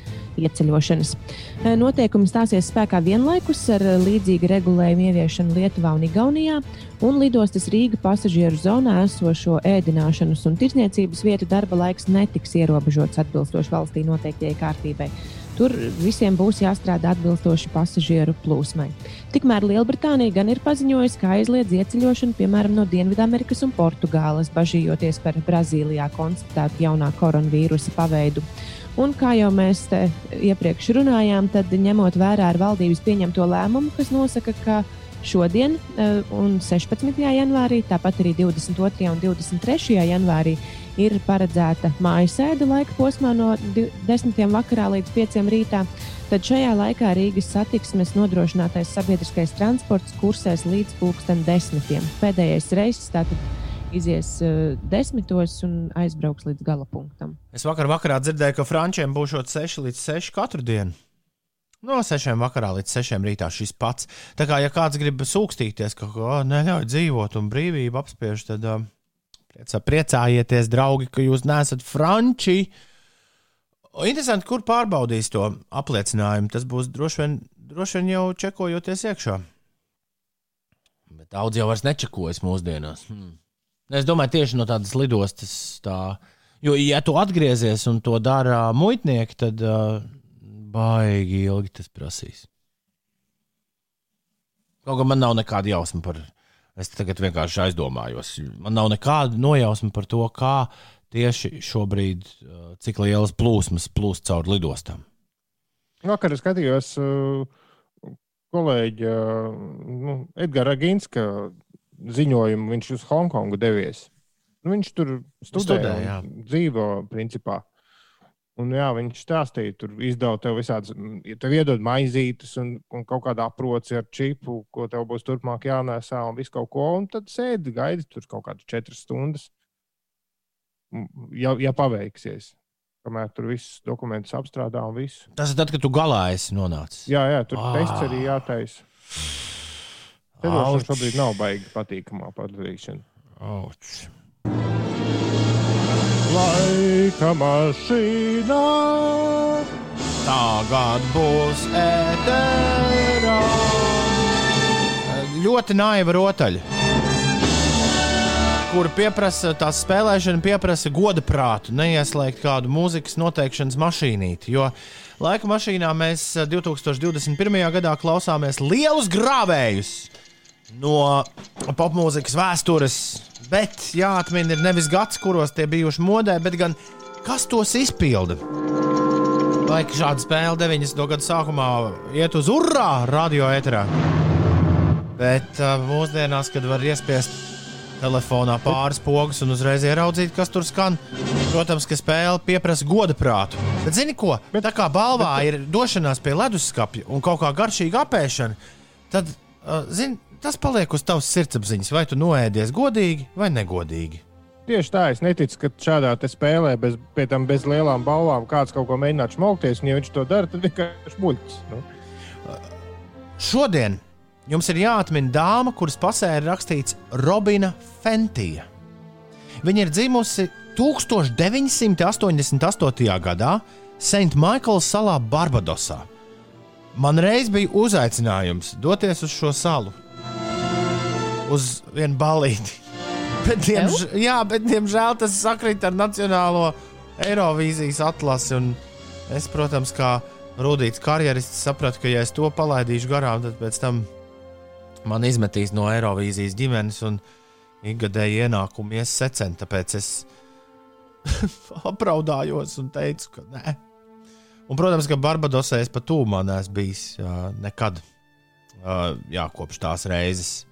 ieceļošanas. Noteikumi stāsies spēkā vienlaikus ar līdzīgu regulējumu ieviešanu Lietuvā un Igaunijā, un lidostas Rīga pasažieru zonā esošo ēdināšanas un tirsniecības vietu darba laiks netiks ierobežots atbilstoši valstī noteiktajai kārtībai. Tur visiem būs jāstrādā atbilstoši pasažieru plūsmai. Tikmēr Lielbritānija gan ir paziņojusi, ka aizliedz ieceļošanu piemēram no Dienvidamerikas un Portugāles, bažījoties par Brazīlijā konstatētu jaunā koronavīrusa paveidu. Un, kā jau mēs iepriekš runājām, tad ņemot vērā ar valdības pieņemto lēmumu, kas nosaka, ka šodien, eh, un 16. janvārī, tāpat arī 22. un 23. janvārī, ir paredzēta mājas sēde laika posmā no 10. vakarā līdz 5. rītā. Tad šajā laikā Rīgas satiksmes nodrošinātais sabiedriskais transports kursēs līdz pulksten desmitiem. Pēdējais reizes tātad izies uh, desmitos un aizbrauks līdz gala punktam. Es vakar vakarā dzirdēju, ka frančiem būs 6 līdz 6 katru dienu. No 6 vakarā līdz 6 rītā šis pats. Tā kā, ja kāds grib sūkstīties, ka oh, neļauj dzīvot un brīvību apspiež, tad uh, priecā, priecājieties, draugi, ka jūs neesat franči. Interesanti, kur pārbaudīs to apliecinājumu. Tas būs droši vien, droši vien jau čekojoties iekšā. Bet daudz jau vairs nečekojas mūsdienās. Hmm. Es domāju, tieši no tādas lidostas. Tā, jo, ja tu atgriezies un to dara muitnieki, tad uh, baigi ilgi tas prasīs. Kaut gan man nav nekāda jausma par. Es tagad vienkārši aizdomājos. Man nav nekāda nojausma par to, kā tieši šobrīd, cik lielas plūsmas plūst caur lidostām. Vakar es skatījos kolēģa nu, Edgara Ginska ziņojumu viņš uz Hongkongu devies. Nu, viņš tur studē, studē dzīvo principā. Un, jā, viņš stāstīja, tur izdeva tev visādas, ja tev iedod maizītes un, un kaut kādu aproci ar čipu, ko tev būs turpmāk jānēsā un visu kaut ko. Un tad sēdi, gaidi tur kaut kādas četras stundas, ja, ja paveiksies. Kamēr tur viss dokumentus apstrādā un viss. Tas ir tad, kad tu galā esi nonācis. Jā, jā tur tests arī jātaisa. Ceļošana šobrīd nav baigi patīkamā padarīšana. Auč. Laika mašīnā tagad būs ēterā. Ļoti naiva rotaļa, kur pieprasa tās spēlēšana, pieprasa goda prātu, neieslēgt kādu mūzikas noteikšanas mašīnīti. Jo laika mašīnā mēs 2021. gadā klausāmies lielus grāvējus no popmūzikas vēstures. Bet jāatmin, ir nevis gads, kuros tie bijuši modē, bet gan kas tos izpilda. Vai šāda spēle 90. gada sākumā iet uz urā radio eterā? Bet uh, mūsdienās, kad var iespiest telefonā pāris pogas un uzreiz ieraudzīt, kas tur skan, protams, ka spēle pieprasa goda prātu. Bet zini ko? Bet, tā kā balvā bet, ir došanās pie leduskapja un kaut kā garšīga apēšana, tad, uh, zini, Tas paliek uz tavas sirdsapziņas, vai tu noēdies godīgi vai negodīgi. Tieši tā, es neticu, ka šādā spēlē, bez, bez lielām balvām, kāds kaut ko mēģināt smogties, un ja viņš to dara, tad vienkārši muļķis. Nu. Šodien jums ir jāatmin dāma, kuras pasē ir rakstīts Robina Fentija. Viņa ir dzimusi 1988. gadā St. Michael salā Barbadosā. Man reiz bija uzaicinājums doties uz šo salu uz vienu balīti. Bet, diemž, jā, bet, diemžēl tas sakrīt ar Nacionālo Eirovīzijas atlasi. Es, protams, kā rudīts karjerists, sapratu, ka, ja es to palaidīšu garām, tad pēc tam man izmetīs no Eirovīzijas ģimenes un ikgadēji ienākumi ies secen. Tāpēc es *laughs* apraudājos un teicu, ka nē. Un, protams, ka Barbadosē es pat tūmā neesmu bijis jā, nekad. Jā, kopš tās reizes.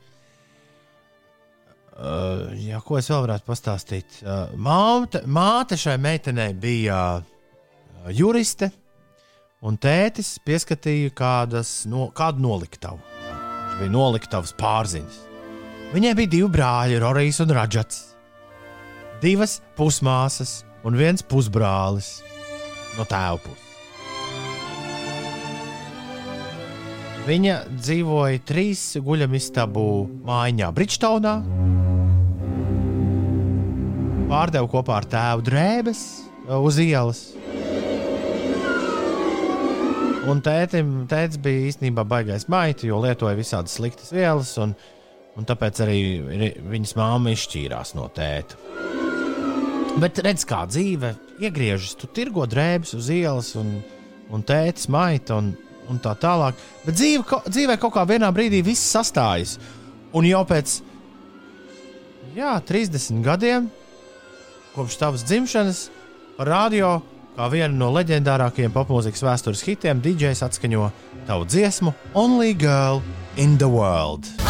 Uh, jā, ko es vēl varētu pastāstīt? Uh, māte, māte šai meitenei bija uh, juriste, un tētis pieskatīja kādas, no, kādu noliktavu. Viņš bija noliktavas pārziņas. Viņai bija divi brāļi, Rorijs un Radžats. Divas pusmāsas un viens pusbrālis no tēva puses. Viņa dzīvoja trīs guļamistabu mājā, Bridžtaunā. Pārdeva kopā ar tēvu drēbes uh, uz ielas. Un tētim, tētis bija īstenībā baigais maita, jo lietoja visādas sliktas vielas, un, un tāpēc arī viņas māma izšķīrās no tēta. Bet redz, kā dzīve iegriežas, tu tirgo drēbes uz ielas, un, un tētis maita. Un, un tā tālāk. Bet dzīve, dzīvē kaut kā vienā brīdī viss sastājas. Un jau pēc jā, 30 gadiem, kopš tavas dzimšanas, radio kā vienu no leģendārākajiem popmūzikas vēstures hitiem, DJs atskaņo tavu dziesmu Only Girl in the World.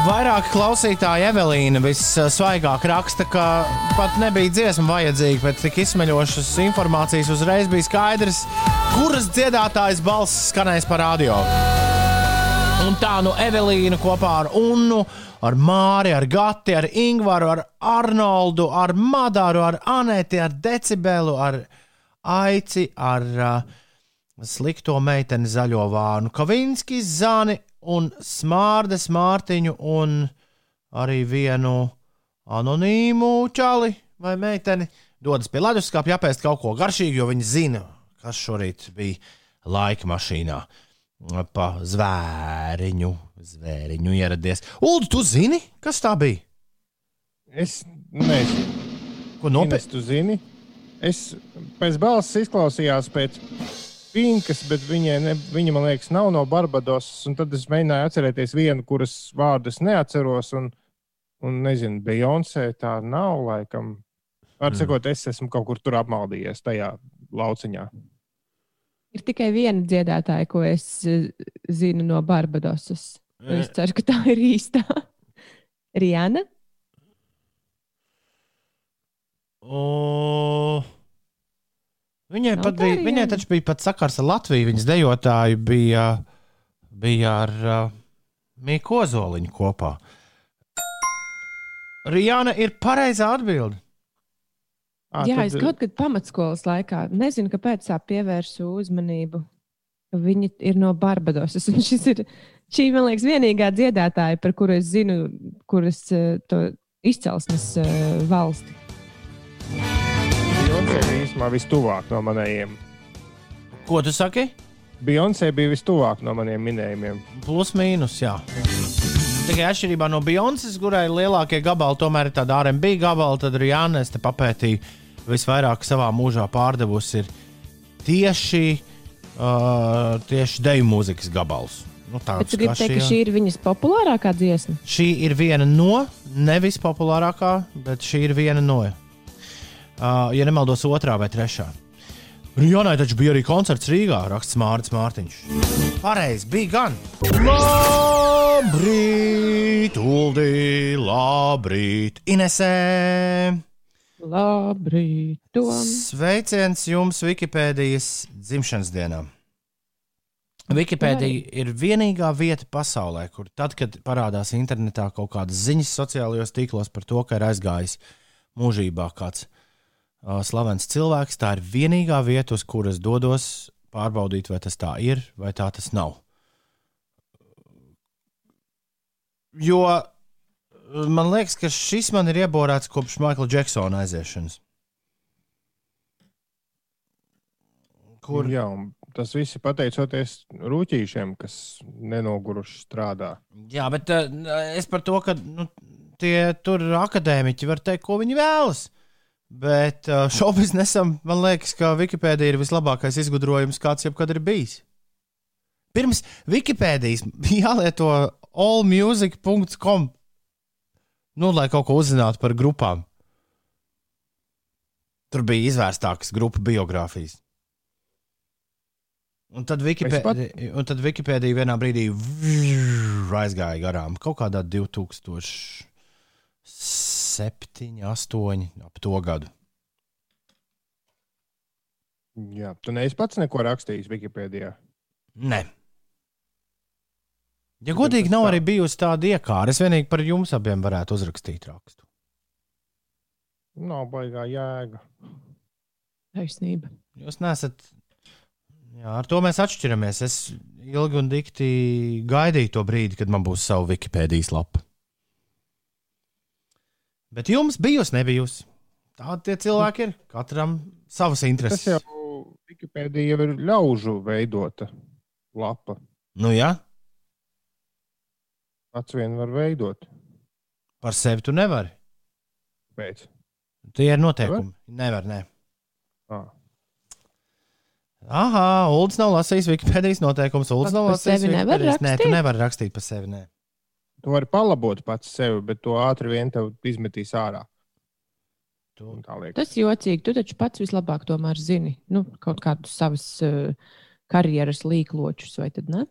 Vairāk klausītāja Evelīna vissvaigāk raksta, ka pat nebija dziesma vajadzīga, bet tik izsmeļošas informācijas uzreiz bija skaidrs, kuras dziedātājas balss skanēs pa radio. Un tā nu Evelīna kopā ar Unnu, ar Māri, ar Gati, ar Ingvaru, ar Arnoldu, ar Madaru, ar Anēti, ar Decibelu, ar Aici, ar uh, slikto meiteni zaļo vānu, Kavinski, Zani un Smārdes Mārtiņu un arī vienu anonīmu čali vai meiteni dodas pie leduskapja apēst kaut ko garšīgu, jo viņi zina, kas šorīt bija laika mašīnā. Pa zvēriņu, zvēriņu ieradies. Ulu, tu zini, kas tā bija? Es nezinu. Ko nopietni? Tu zini? Es pēc balss izklausījās pēc Pinkas, bet viņai, ne, viņa, man liekas, nav no Barbadosas. Tad es mēģināju atcerēties vienu, kuras vārdus neatceros. Un, un nezinu, Beyoncé tā nav laikam. Var mm. sakot, es esmu kaut kur tur apmaldījies tajā lauciņā. Ir tikai viena dziedātāja, ko es eh, zinu no Barbadosas. Es ceru, ka tā ir īstā. *laughs* Rihanna. Oh. Viņai, no, bija, arī, viņai taču bija pat sakars ar Latviju. Viņas dejotāji bija, bija ar uh, Mīku Ozoliņu kopā. Rijāna ir pareizā atbilde. À, Jā, tad... es kaut kad pamatskolas laikā nezinu, kāpēc tā pievērsu uzmanību. Viņa ir no Barbadosas. *laughs* Ir šī, man liekas, vienīgā dziedātāja, par kuru es zinu, kuras uh, izcelsmes uh, valsti. Beyoncé bija īstenībā vistuvāk no manējiem. Ko tu saki? Beyoncé bija vistuvāk no maniem minējumiem. Plus mīnus, jā. Tikai atšķirībā no Beyoncé, kurai lielākie gabali tomēr ir tādi RMB gabali, tad arī Jānis te papētīja visvairāk savā mūžā pārdevusi ir tieši, uh, tieši deju mūzikas gabals. Nu, tāds, Bet tu gribi teikt, ka šī ir viņas populārākā dziesma? Šī ir viena no, nevis populārākā, bet šī ir viena no. Uh, ja nemaldos, otrā vai trešā. Rijānai taču bija arī koncerts Rīgā, raksts Mārcis Mārtiņš. Pareizi, bija gan. Labrīt, Uldi, labrīt, Inesē! Labrīt, Tom! Sveiciens jums Wikipēdijas dzimšanas dienā! Wikipēdija ir vienīgā vieta pasaulē, kur tad, kad parādās internetā kaut kādas ziņas sociālajos tīklos par to, ka ir aizgājis mūžībā kāds slavens cilvēks. Tā ir vienīgā vieta, uz kuras dodos pārbaudīt, vai tas tā ir, vai tā tas nav. Jo man liekas, ka šis man ir ieborēts kopš Maikla Džeksona aiziešanas. Kur? Jā, tas viss ir pateicoties rūtīšiem, kas nenoguruši strādā. Jā, bet uh, es par to, ka nu, tie tur akadēmiķi var teikt, ko viņi vēlas. Bet uh, šobrīd, man liekas, ka Wikipēdija ir vislabākais izgudrojums, kāds jebkad ir bijis. Pirms Wikipēdijas *laughs* jālieto allmusic.com, nu, lai kaut ko uzzinātu par grupām. Tur bija izvērstākas grupu biogrāfijas. Un tad Wikipēdija, un tad Wikipēdija vienā brīdī *laughs* aizgāja garām. Kaut kādā 2007, 8, ap to gadu. Jā, tu neesi pats neko rakstījis Wikipēdijā. Nē. Ja godīgi, nav arī bijusi tāda iekāra. Es vienīgi par jums abiem varētu uzrakstīt rakstu. Nav baigā jēga. Taisnība. Jūs nesat Jā, ar to mēs atšķiramies. Es ilgi un dikti gaidīju to brīdi, kad man būs sava Wikipēdijas lapa. Bet jums bijusi, nebijusi. Tādi tie cilvēki ir. Katram savas intereses. Tas jau Wikipēdija jau ir ļaužu veidota lapa. Nu, jā. Pats vien var veidot. Par sevi tu nevari. Pēc. Tie ir noteikumi. Nevar, nē. Ah. Aha, Ulas nav lasījis Wikipēdijas noteikumus. Ulas nav lasījis Wikipēdijas. Nē, tu nevari rakstīt par sevi. Nē. Tu vari palabot pats sevi, bet to ātri vien tev izmetīs ārā. Tu... Tas jocīgi. Tu taču pats vislabāk tomēr zini nu, kaut kādus savus uh, karjeras līkločus, vai tad ne?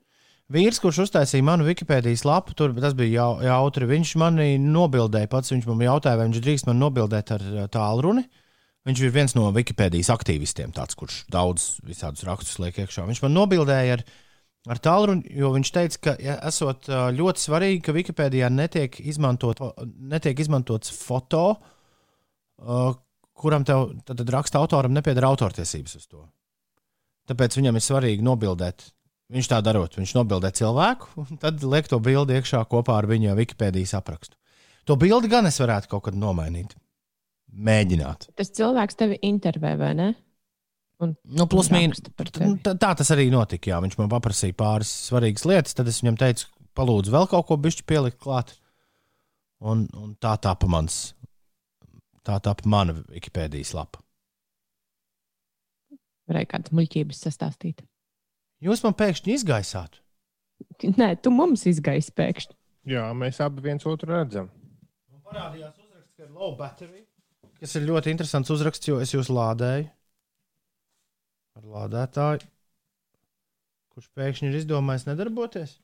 Vīrs, kurš uztaisīja manu Wikipēdijas lapu, tur tas bija jau, jautri. Viņš manī nobildēja pats. Viņš man jautāja, vai viņš drīkst man nobildēt ar tālruni. Uh, Viņš ir viens no Wikipēdijas aktīvistiem, tāds, kurš daudz visādus rakstus liek iekšā. Viņš man nobildēja ar, ar tālruni, jo viņš teica, ka ja, esot ļoti svarīgi, ka Wikipēdijā netiek, izmantot, netiek izmantots foto, kuram tev tad, tad raksta autoram nepieder autortiesības uz to. Tāpēc viņam ir svarīgi nobildēt. Viņš tā darot, viņš nobildē cilvēku, un tad liek to bildi iekšā kopā ar viņa Wikipēdijas aprakstu. To bildi gan es varētu kaut kad nomainīt mēģināt. Tas cilvēks tevi intervē, vai ne? Un, nu, plus mīnus. Tā, tā tas arī notika. Jā. Viņš man paprasīja pāris svarīgas lietas, tad es viņam teicu, palūdzu, vēl kaut ko bišķi pielikt klāt. Un, un tā tapa mans, tā tapa mana Wikipēdijas lapa. Varēja kādas muļķības sastāstīt. Jūs man pēkšņi izgaisāt? Nē, tu mums izgaisi pēkšņi. Jā, mēs abi viens otru redzam. Man parādījās uzraksts, ka ir low battery. Tas ir ļoti interesants uzraksts, jo es jūs lādēju ar lādētāju, kurš pēkšņi ir izdomājis nedarboties.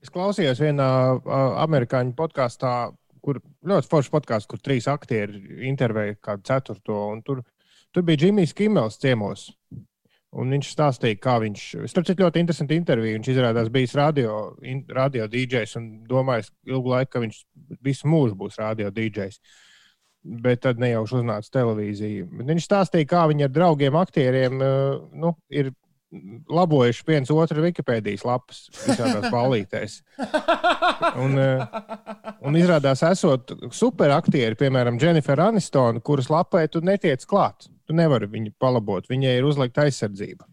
Es klausījos vienā uh, amerikāņu podkāstā, kur ļoti foršs podkāsts, kur trīs aktieri intervēja kādu ceturto. Tur, tur bija Džimijs Kimels ciemos. Un viņš stāstīja, kā viņš. Starp citu, ļoti interesanti intervija. Viņš izrādās bijis radio, in, radio DJs un domājis ilgu laiku, ka viņš visu mūžu būs radio DJs. Uh, bet tad nejauši uznāca televīzija. Viņš stāstīja, kā viņi ar draugiem, aktieriem uh, nu, ir labojuši viens otru Wikipēdijas lapas visādās *laughs* ballītēs. Un, uh, un izrādās, esot superaktieri, piemēram, Jennifer Anistona, kuras lapai tu netiec klāt. Tu nevari viņu palabot, viņai ir uzlikta aizsardzība.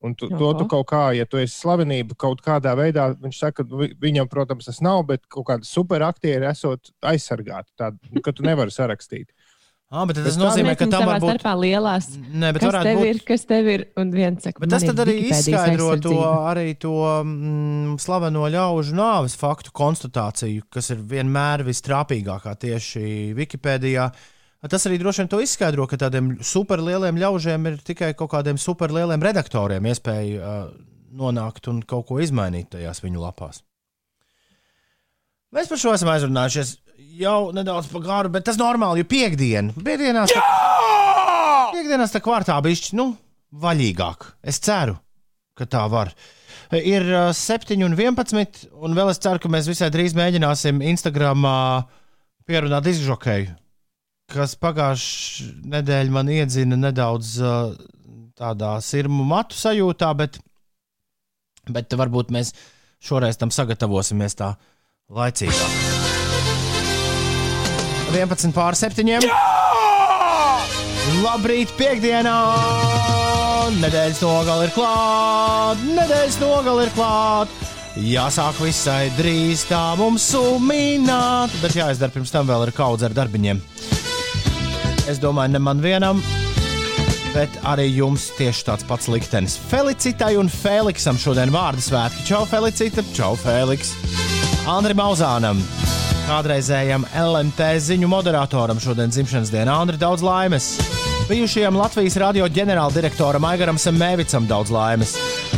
Un tu, to tu kaut kā, ja tu esi slavenība kaut kādā veidā, viņš saka, viņam, protams, tas nav, bet kaut kāda superaktieri esot aizsargāti, tādu, ka tu nevari sarakstīt. *laughs* Ah, bet tas nozīmē, ka tam var būt starpā lielās. Nē, bet kas tev būt... ir, kas tev ir, un viens saka, bet tas tad arī izskaidro to, arī to mm, slaveno ļaužu nāves faktu konstatāciju, kas ir vienmēr vistrāpīgākā tieši Wikipēdijā. Uh, Tas arī droši vien to izskaidro, ka tādiem superlieliem ļaužiem ir tikai kaut kādiem superlieliem redaktoriem iespēja uh, nonākt un kaut ko izmainīt tajās viņu lapās. Mēs par šo esam aizrunājušies jau nedaudz par garu, bet tas ir normāli, jo piekdiena, piekdienās, tā, piekdienās tā kvartā bišķi, nu, vaļīgāk. Es ceru, ka tā var. Ir 7 un 11, un vēl es ceru, ka mēs visai drīz mēģināsim Instagramā pierunāt izžokēju kas pagājušā nedēļa man iedzina nedaudz uh, tādā sirmu matu sajūtā, bet, bet varbūt mēs šoreiz tam sagatavosimies tā laicīgāk. 11 pār 7. Jā! Labrīt, piekdienā! Nedēļas nogale ir klāta! Nedēļas nogale ir klāta! Jāsāk visai drīz tā mums sumināt, bet jāizdara pirms tam vēl ir kaudze ar darbiņiem. Es domāju, ne man vienam, bet arī jums tieši tāds pats liktenis. Felicitai un Feliksam šodien vārdu svētki. Čau, Felicita! Čau, Feliks! Andrim Mauzānam! Kādreizējam LMT ziņu moderatoram šodien dzimšanas dienā Andri daudz laimes! Bijušajam Latvijas radio ģenerāldirektoram Aigaram Semēvicam daudz laimes.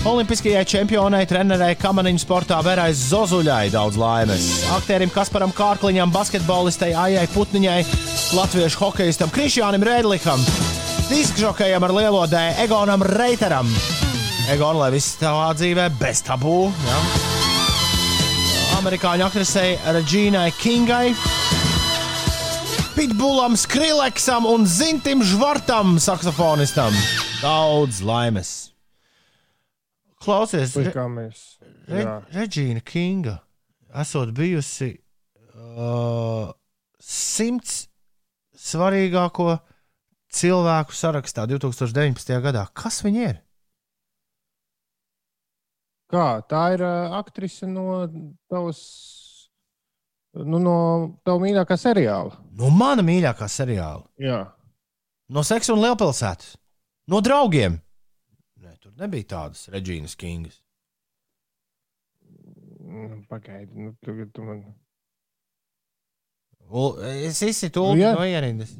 Olimpiskajai čempionai, trenerei kamaniņu sportā Verai Zozuļai daudz laimes. Aktierim Kasparam Kārkliņam, basketbolistei Aijai Putniņai, latviešu hokeistam Krišjānam Rēdlikam, diskžokējam ar lielo dēļu Egonam Reiteram. Egon, lai viss tavā dzīvē bez tabū. Ja? Amerikāņu aktrisei Reģīnai Kingai. Pitbullam, Skrileksam un Zintim Žvartam, saksofonistam. Daudz laimes. Klausies, Re, kā mēs. Re. Reģīna Kinga esot bijusi uh, simts svarīgāko cilvēku sarakstā 2019. gadā. Kas viņi ir? Kā tā ir uh, aktrise no tavas, nu, no tava mīļākā seriāla? No mana mīļākā seriāla, Jā. no Seksa un Lielpilsētas, no draugiem. Nē, tur nebija tādas Reģīnas Kingas. Mm, Pagaidi, nu, tu, tu man. Es izsitu Nu, Ulu jā. no ierindas.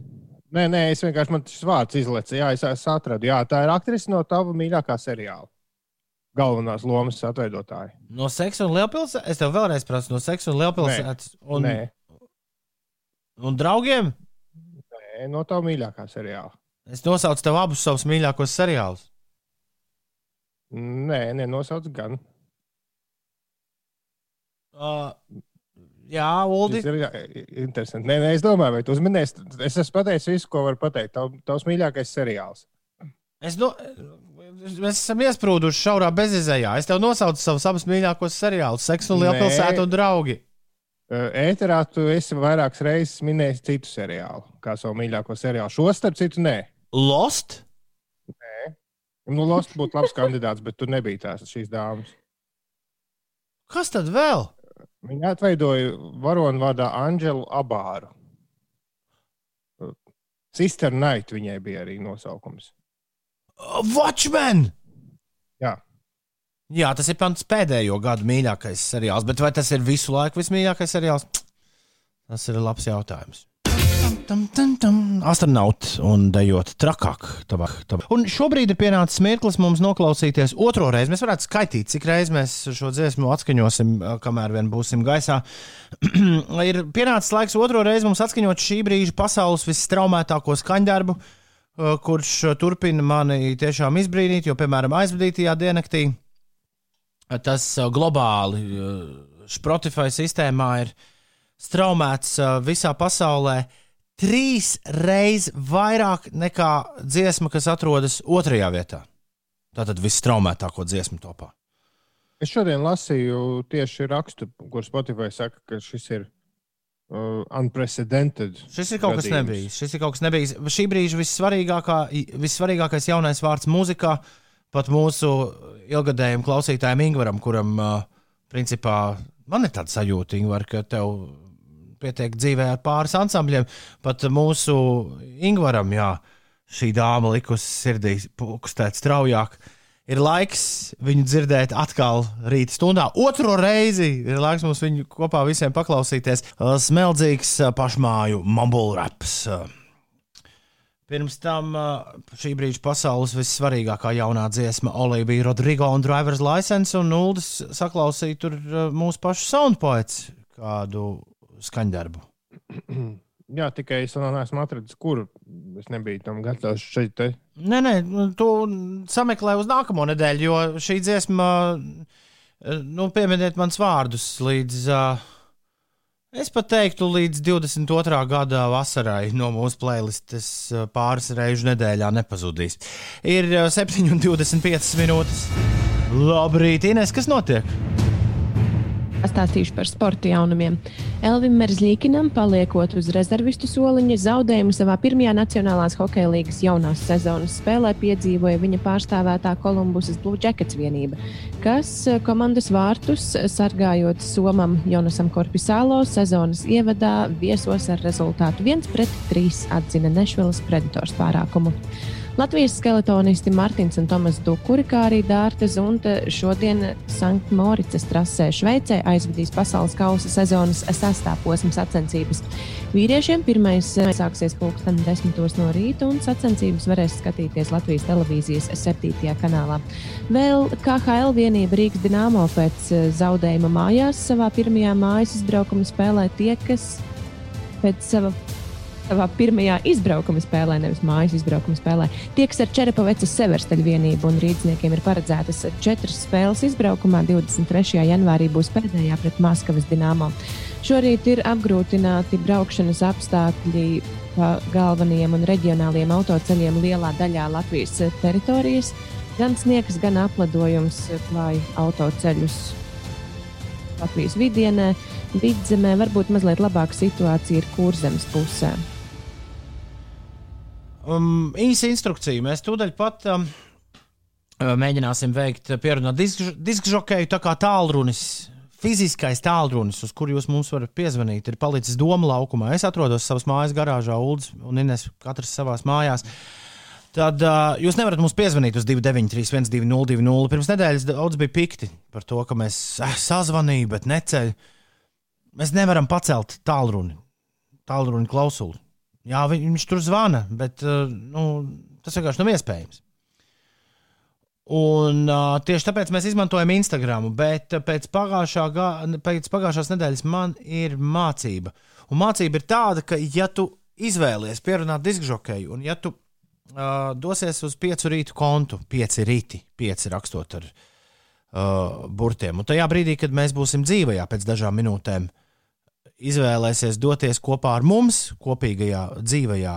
Nē, nē, es vienkārši man šis vārds izlaicu. Jā, es, es atradu. Jā, tā ir aktrise no tava mīļākā seriāla. Galvenās lomas atveidotāja. No Seksa un Lielpilsētas. Es tev vēlreiz prasu, no Seksa un Lielpilsētas. Un, Nē, un draugiem. nē, no tava mīļākā seriāla. Es nosaucu tev abus savus mīļākos seriālus. Nē, nenosauc gan. Uh, jā, Uldi. Tas ir interesanti. Nē, nē, es domāju, vai tu uzminēsi. Es esmu pateicis visu, ko varu pateikt. Tav, tavs mīļākais seriāls. Es no, mēs esam iesprūduši šaurā bezizējā. Es tev nosaucu savus abus mīļākos seriālus, Seksu un Nē. Lielpilsētu un draugi. Ēterā tu esi vairākas reizes minējis citu seriālu, kā savu mīļāko seriālu. Šo starp citu, nē. Lost. Nu, Lost būtu labs kandidāts, bet tur nebija tās šīs dāmas. Kas tad vēl? Viņa atveidoja varonu vārdā Anģelu Abāru. Sister Night viņai bija arī nosaukums. Watchmen! Jā. Jā, tas ir pants pēdējo gadu mīļākais seriāls, bet vai tas ir visu laiku vismīļākais seriāls? Tas ir labs jautājums. Astronauts un dejot trakāk. Tabak, tabak. Un šobrīd ir pienācis mirklis mums noklausīties otro reizi. Mēs varētu skaitīt, cik reizes mēs šo dziesmu atskaņosim, kamēr vien būsim gaisā. *clears throat* ir pienācis laiks otro reizi mums atskaņot šī brīža pasaules visstraumētāko skaņdarbu, kurš turpina mani tiešām izbrīnīt, jo, piemēram, aizvadītajā diennaktī tas globāli Spotify sistēmā ir straumēts visā pasaulē trīs reizes vairāk nekā dziesma, kas atrodas otrajā vietā. Tātad visstraumētāko dziesmu topā. Es šodien lasīju tieši rakstu, kur Spotify saka, ka šis ir uh, unprecedented. Šis ir kaut kas gadījums. nebijis. Šis ir kaut kas nebijis. Šī brīža vissvarīgākā, vissvarīgākais jaunais vārds mūzikā, pat mūsu ilgadējiem klausītājiem Ingūram, kuram, uh, principā, man ir tāda sajūta, Ingūr, ka tev pietiek dzīvē ar pāris ansambļiem. Pat mūsu Ingūram, jā, šī dāma likusi sirdī kustēt straujāk. Ir laiks viņu dzirdēt atkal rīta stundā. Otro reizi ir laiks mums viņu kopā visiem paklausīties. Smeldzīgs uh, pašmāju mumble raps. Pirms tam uh, šī brīža pasaules vissvarīgākā jaunā dziesma Olivija Rodrigo un Drivers License un Nulles saklausīja tur uh, mūsu pašu soundpoets kādu skaņdarbu. *clears throat* Jā, tikai es vēl neesmu atradzis, kur es nebiju tam gatavs šeit. Te. Nē, nē, nu, tu sameklē uz nākamo nedēļu, jo šī dziesma, uh, nu, pieminiet mans vārdus līdz. Uh, Es pat teiktu, līdz 22. gada vasarai no mūsu playlistes uh, pāris reizes nedēļā nepazudīs. Ir uh, 7,25 minūtes. Labrīt, Ines, kas notiek? Pastāstīšu par sporta jaunumiem. Elvim Merzlīkinam, paliekot uz rezervistu soliņa, zaudējumu savā pirmajā Nacionālās hokeja līgas jaunās sezonas spēlē piedzīvoja viņa pārstāvētā Kolumbusas Blue Jackets vienība, kas eh, komandas vārtus sargājot Somam Jonasam Korpisālo sezonas ievadā viesos ar rezultātu 1-3 atzina Nešvilas Predators pārākumu. Latvijas skeletonisti Martins un Tomas Dukuri, kā arī Dārta Zunta šodien Sanktmoricas trasē Šveicē aizvadīs pasaules kausa sezonas sastā posma sacensības. Vīriešiem pirmais sāksies pulksten 10 no rīta, un sacensības varēs skatīties Latvijas televīzijas 7. kanālā. Vēl KHL vienība Rīgas Dienāmo pēc zaudējuma mājās savā pirmajā mājas izbraukuma spēlē tie, kas pēc sava savā pirmajā izbraukuma spēlē, nevis mājas izbraukuma spēlē. Tieks ar Čerepavecas severstaļu vienību un rīzniekiem ir paredzētas četras spēles izbraukumā. 23. janvārī būs pēdējā pret Maskavas dināmo. Šorīt ir apgrūtināti braukšanas apstākļi pa galvenajiem un reģionāliem autoceļiem lielā daļā Latvijas teritorijas. Gan sniegs, gan apledojums klāja autoceļus Latvijas vidienē. Vidzemē varbūt mazliet labāka situācija ir kurzemes pusē. Um, īsa instrukcija. Mēs tūdaļ pat um, uh, mēģināsim veikt pierunāt diskžokeju tā kā tālrunis. Fiziskais tālrunis, uz kuru jūs mums varat piezvanīt, ir palicis Doma laukumā. Es atrodos savā mājas garāžā, Ulas un Ines, katrs savā mājās. Tad uh, jūs nevarat mums piezvanīt uz 293, 1202. Pirms nedēļas daudz bija pikti par to, ka mēs eh, sazvanījām, bet neceļ. Mēs nevaram pacelt tālruni, tālruni klausuli. Jā, viņš tur zvana, bet uh, nu, tas vienkārši nav iespējams. Un, uh, tieši tāpēc mēs izmantojam Instagram, bet pēc, pagājušā, pēc pagājušās nedēļas man ir mācība. Un mācība ir tāda, ka, ja tu izvēlies pierunāt diskžokeju, un ja tu uh, dosies uz piecu rītu kontu, pieci rīti, pieci rakstot ar uh, burtiem, un tajā brīdī, kad mēs būsim dzīvajā pēc dažām minūtēm, uh, izvēlēsies doties kopā ar mums kopīgajā dzīvajā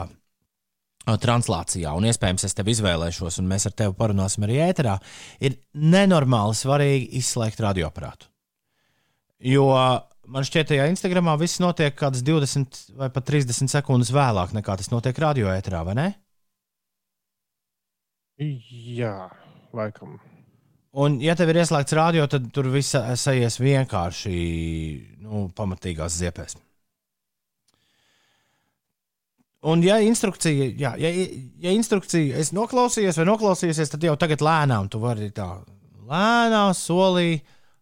translācijā, un iespējams es tevi izvēlēšos, un mēs ar tevi parunāsim arī ēterā, ir nenormāli svarīgi izslēgt radioaparātu. Jo man šķiet, ka Instagramā viss notiek kādas 20 vai pat 30 sekundes vēlāk nekā tas notiek radio ēterā, vai ne? Jā, laikam. Un, ja tev ir ieslēgts radio, tad tur viss aizies vienkārši nu, pamatīgās ziepēs. Un, ja instrukcija, jā, ja, ja instrukcija es noklausījos vai noklausījusies, tad jau tagad lēnām tu vari tā lēnām solī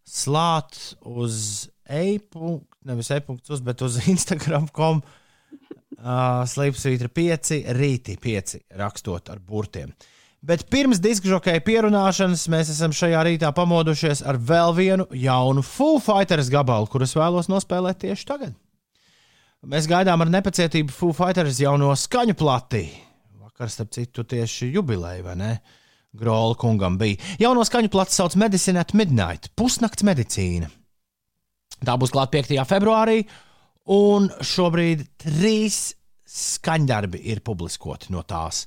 slāt uz e-punktu, nevis e-punktu, bet uz *laughs* Instagram.com uh, slīpsvītra 5, rīti 5, rakstot ar burtiem. Uh, Bet pirms diskžokeja pierunāšanas mēs esam šajā rītā pamodušies ar vēl vienu jaunu Full Fighters gabalu, kurus vēlos nospēlēt tieši tagad. Mēs gaidām ar nepacietību Full Fighters jauno skaņu plati. Vakar, starp citu, tieši jubileja, vai ne? Grola kungam bija. Jauno skaņu plati sauc Medicine at Midnight - pusnakts medicīna. Tā būs klāta 5. februārī, un šobrīd trīs skaņdarbi ir publiskoti no tās.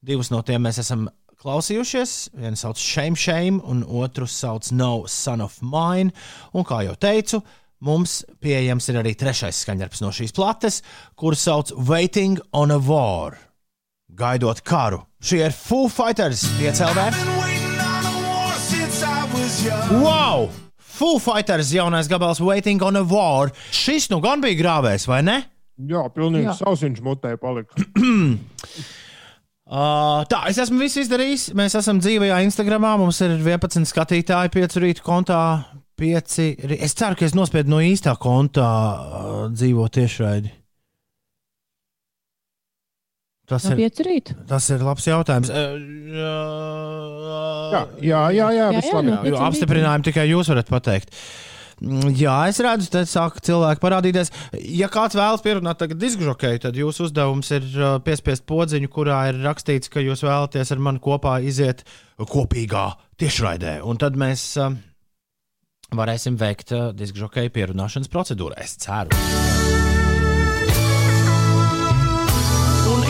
Divus no tiem mēs esam klausījušies. Vienu sauc Shame Shame, un otru sauc No Son of Mine. Un kā jau teicu, mums pieejams ir arī trešais skaņdarbs no šīs plates, kuru sauc Waiting on a War. Gaidot karu. Šie ir Foo Fighters piecēlē. Wow! Foo Fighters jaunais gabals Waiting on a War. Šis nu gan bija grāvējs, vai ne? Jā, pilnīgi sausiņš mutē palika. *clears throat* Uh, tā, es esmu visu izdarījis. Mēs esam dzīvajā Instagramā. Mums ir 11 skatītāji, 5 rītu kontā. 5. Es ceru, ka es nospiedu no īstā kontā uh, dzīvo tiešraidi. Tas no ir, tas ir labs jautājums. Uh, uh, jā, jā, jā, jā, jā, jā no apstiprinājumu tikai jūs varat pateikt. Uh, jā, es redzu, te sāk cilvēki parādīties. Ja kāds vēlas pierunāt tagad diskžokeju, tad jūsu uzdevums ir uh, piespiest podziņu, kurā ir rakstīts, ka jūs vēlaties ar mani kopā iziet kopīgā tiešraidē. Un tad mēs uh, varēsim veikt uh, diskžokeju pierunāšanas procedūru. Es ceru.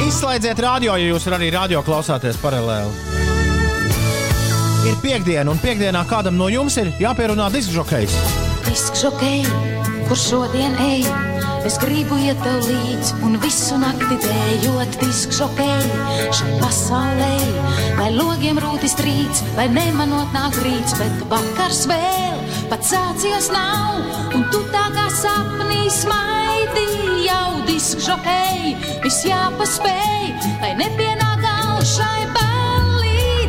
Izslēdziet radio, ja jūs arī radio klausāties paralēli. Ir piekdiena, un piekdienā kādam no jums ir jāpierunā diskžokejs diskžokei, kur šodien ej. Es gribu iet tev līdzi un visu nakti dējot diskžokei šai pasaulē. Lai logiem rūtis trīc, lai nemanot nāk rīts, bet vakars vēl pats sācies nav. Un tu tā kā sapnī smaidi jau diskžokei, viss jāpaspēj, lai nepienāk galšai.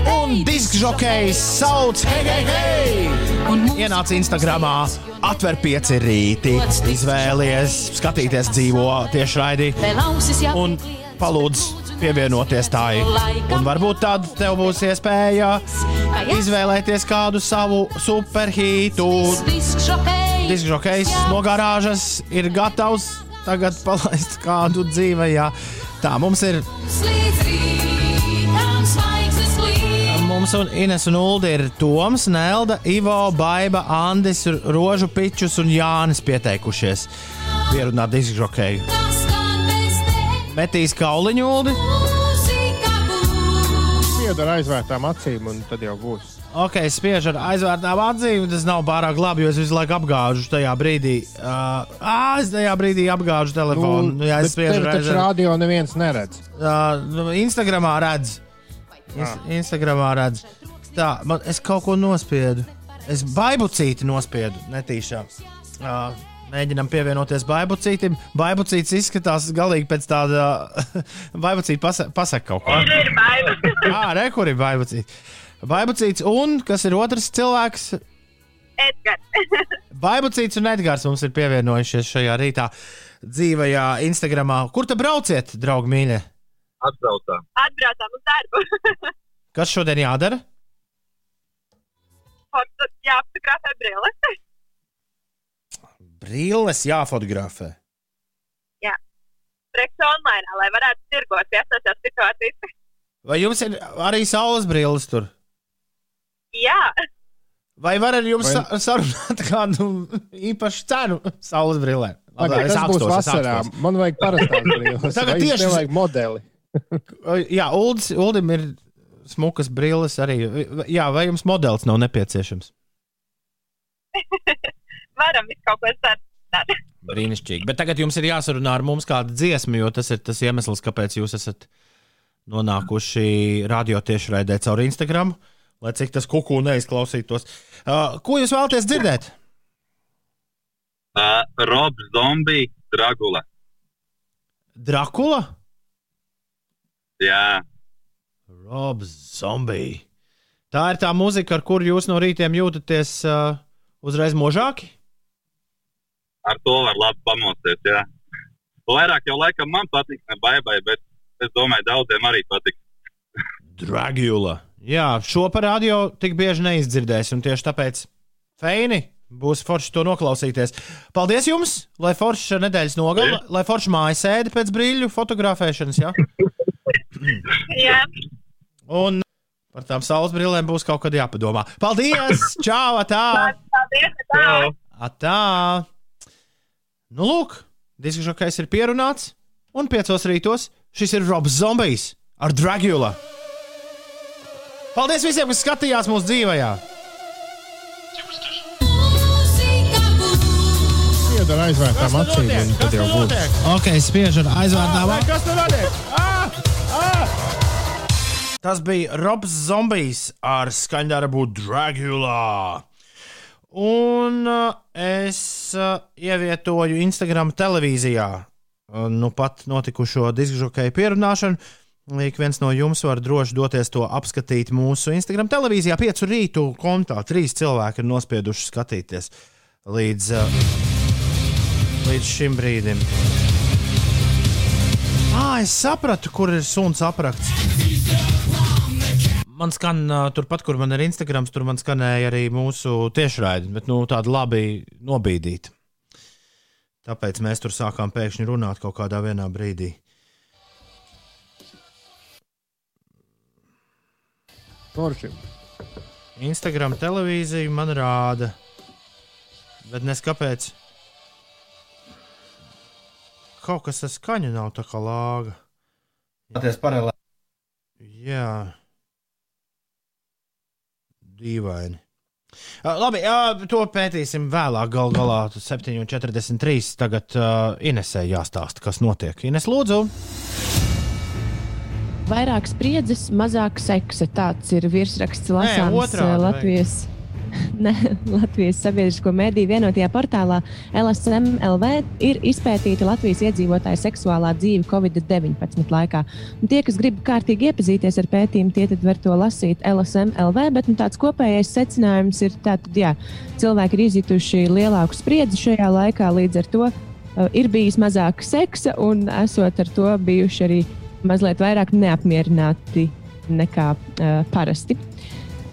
Un diskžokejs sauc, hei, hei, hei! Ienāc Instagramā, atver pieci rīti, izvēlies, skatīties dzīvo tieši raidī un palūdz pievienoties tai. Un varbūt tad tev būs iespēja izvēlēties kādu savu superhītu. Diskžokejs no garāžas ir gatavs tagad palaist kādu dzīvē. Jā. Tā mums ir. Mums un Ines un Uldi ir Toms, Nelda, Ivo, Baiba, Andis, Rožu Pičus un Jānis pieteikušies pierunāt diskžokeju. Metīs kauliņu Uldi. Piedara aizvērtām acīm, un tad jau būs. Ok, spiež ar aizvērtām acīm. Tas nav pārāk labi, jo es visu laiku apgāžu tajā brīdī. Uh, ah, es tajā brīdī apgāžu telefonu. Nu, Jā, es spiežu ar taču radio neviens neredz. Uh, Instagramā redz. Inst Instagramā redz. Tā, man, es kaut ko nospiedu. Es baibucīti nospiedu netīšām. Uh, mēģinam pievienoties baibucītim. Baibucīts izskatās galīgi pēc tāda. *laughs* baibucīti pasa pasaka kaut ko. Ir baila. Ā, re, kur ir baibucīti. Baibucīts un kas ir otrs cilvēks? Edgars. *laughs* Baibucīts un Edgars mums ir pievienojušies šajā rītā dzīvajā Instagramā. Kur te brauciet, draugi mīļie? Atbraucām. Atbraucām uz darbu. *laughs* Kas šodien jādara? Jāfotografē brilles. *laughs* Brilles jāfotografē. Preks online, lai varētu tirgot pie esošās situācijas. Vai jums ir arī saules brilles tur? Jā, Vai var ar jums Vai- sarunāt *laughs* kādu īpašu cenu saules brillēm? Labi, tas būs akstos, vasarā. Man vajag parastās brīvības. Tagad tieši- vajag modeli. *laughs* Jā, Uldis, Uldim ir smukas brilles arī. Jā, vai jums modelis nav nepieciešams? *laughs* varam kaut ko sarunāt. *laughs* Brīnišķīgi. Bet tagad jums ir jāsarunā ar mums kāda dziesma, jo tas ir tas iemesls, kāpēc jūs esat nonākuši radio tiešraidē caur Instagram. Lai cik tas kuku neizklausītos. Uh, ko jūs vēlaties dzirdēt? Uh, Robs, zombija, Dragula. Drakula? Jā, Robs Zombija. Tā ir tā mūzika, ar kuru jūs no rītiem jūtaties uh, uzreiz možāki. ar to var labi pamosties. Jā. Vairāk jau laikam man patīk, ne baigai, bet es domāju, daudziem arī patīk. Dragula. Jā, šo par radio tik bieži neizdzirdēs, un tieši tāpēc Feini būs forši to noklausīties. Paldies jums, lai forša nedēļas nogala, lai forša mājas sēde pēc brīļu fotografēšanas. Ja? *laughs* Jā, Un par tām saules brillēm būs kaut kad jāpadomā. Paldies! Čau! Tā! paldies. Tā. Atā! Nu, lūk, diskžokais ir pierunāts, un piecos rītos šis ir Robs Zombijs ar Dragula. Paldies visiem, kas skatījās mūsu dzīvajā! Piedara aizvērtām acīm, tad jau būs. Ok, spiež ar aizvērtām acīm. Kas tur notiek? Tas bija Robs Zombijs ar skaņdarbu Dragula. Un uh, es uh, ievietoju Instagram televīzijā uh, nu pat notikušo diskžokeju pierunāšanu. Ik viens no jums var droši doties to apskatīt mūsu Instagram televīzijā. Piecu rītu kontā trīs cilvēki ir nospieduši skatīties līdz, līdz šim brīdim. Ah, es sapratu, kur ir suns aprakts. Man skan uh, turpat, kur man ir Instagram, tur man skanēja arī mūsu tiešraidi, bet nu, tāda labi nobīdīta. Tāpēc mēs tur sākām pēkšņi runāt kaut kādā vienā brīdī. Forši. Instagram televīzija man rāda, bet nes kāpēc. Kaut kas ar skaņu nav tā kā lāga. Skaties paralēli. Jā, dīvaini. Uh, labi, uh, to pētīsim vēlāk. Galu galā 7,43. Tagad uh, Inesē jāstāsta, kas notiek. Ines, lūdzu, Vairāk spriedzes, mazāk seksa. Tāds ir virsraksts lasāms otrādi eh, Latvijas *laughs* ne, Latvijas sabiedrisko mediju vienotajā portālā LSMLV ir izpētīta Latvijas iedzīvotāja seksuālā dzīve Covid-19 laikā. Un tie, kas grib kārtīgi iepazīties ar pētījumu, tie var to lasīt LSMLV, bet nu, tāds kopējais secinājums ir, ka cilvēki ir izjutuši lielāku spriedzi šajā laikā, līdz ar to uh, ir bijis mazāk seksa un esot ar to bijuši arī mazliet vairāk neapmierināti nekā uh, parasti.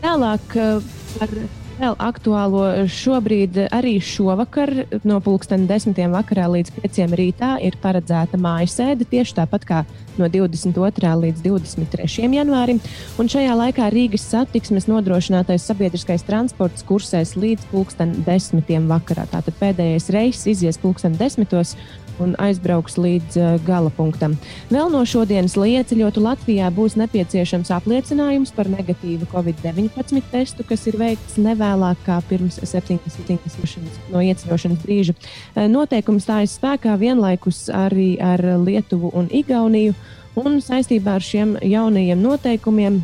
Tālāk uh, par vēl aktuālo šobrīd, arī šovakar no pulksten desmitiem vakarā līdz pieciem rītā ir paredzēta mājas sēde tieši tāpat kā no 22. līdz 23. janvārim. Un šajā laikā Rīgas satiksmes nodrošinātais sabiedriskais transports kursēs līdz pulksten desmitiem vakarā. Tātad pēdējais reiss izies pulksten desmitos un aizbrauks līdz uh, gala punktam. Vēl no šodienas lieceļotu Latvijā būs nepieciešams apliecinājums par negatīvu COVID-19 testu, kas ir veikts nevēlāk kā pirms 70 no ieceļošanas brīža. Uh, noteikums stājas spēkā vienlaikus arī ar Lietuvu un Igauniju, un saistībā ar šiem jaunajiem noteikumiem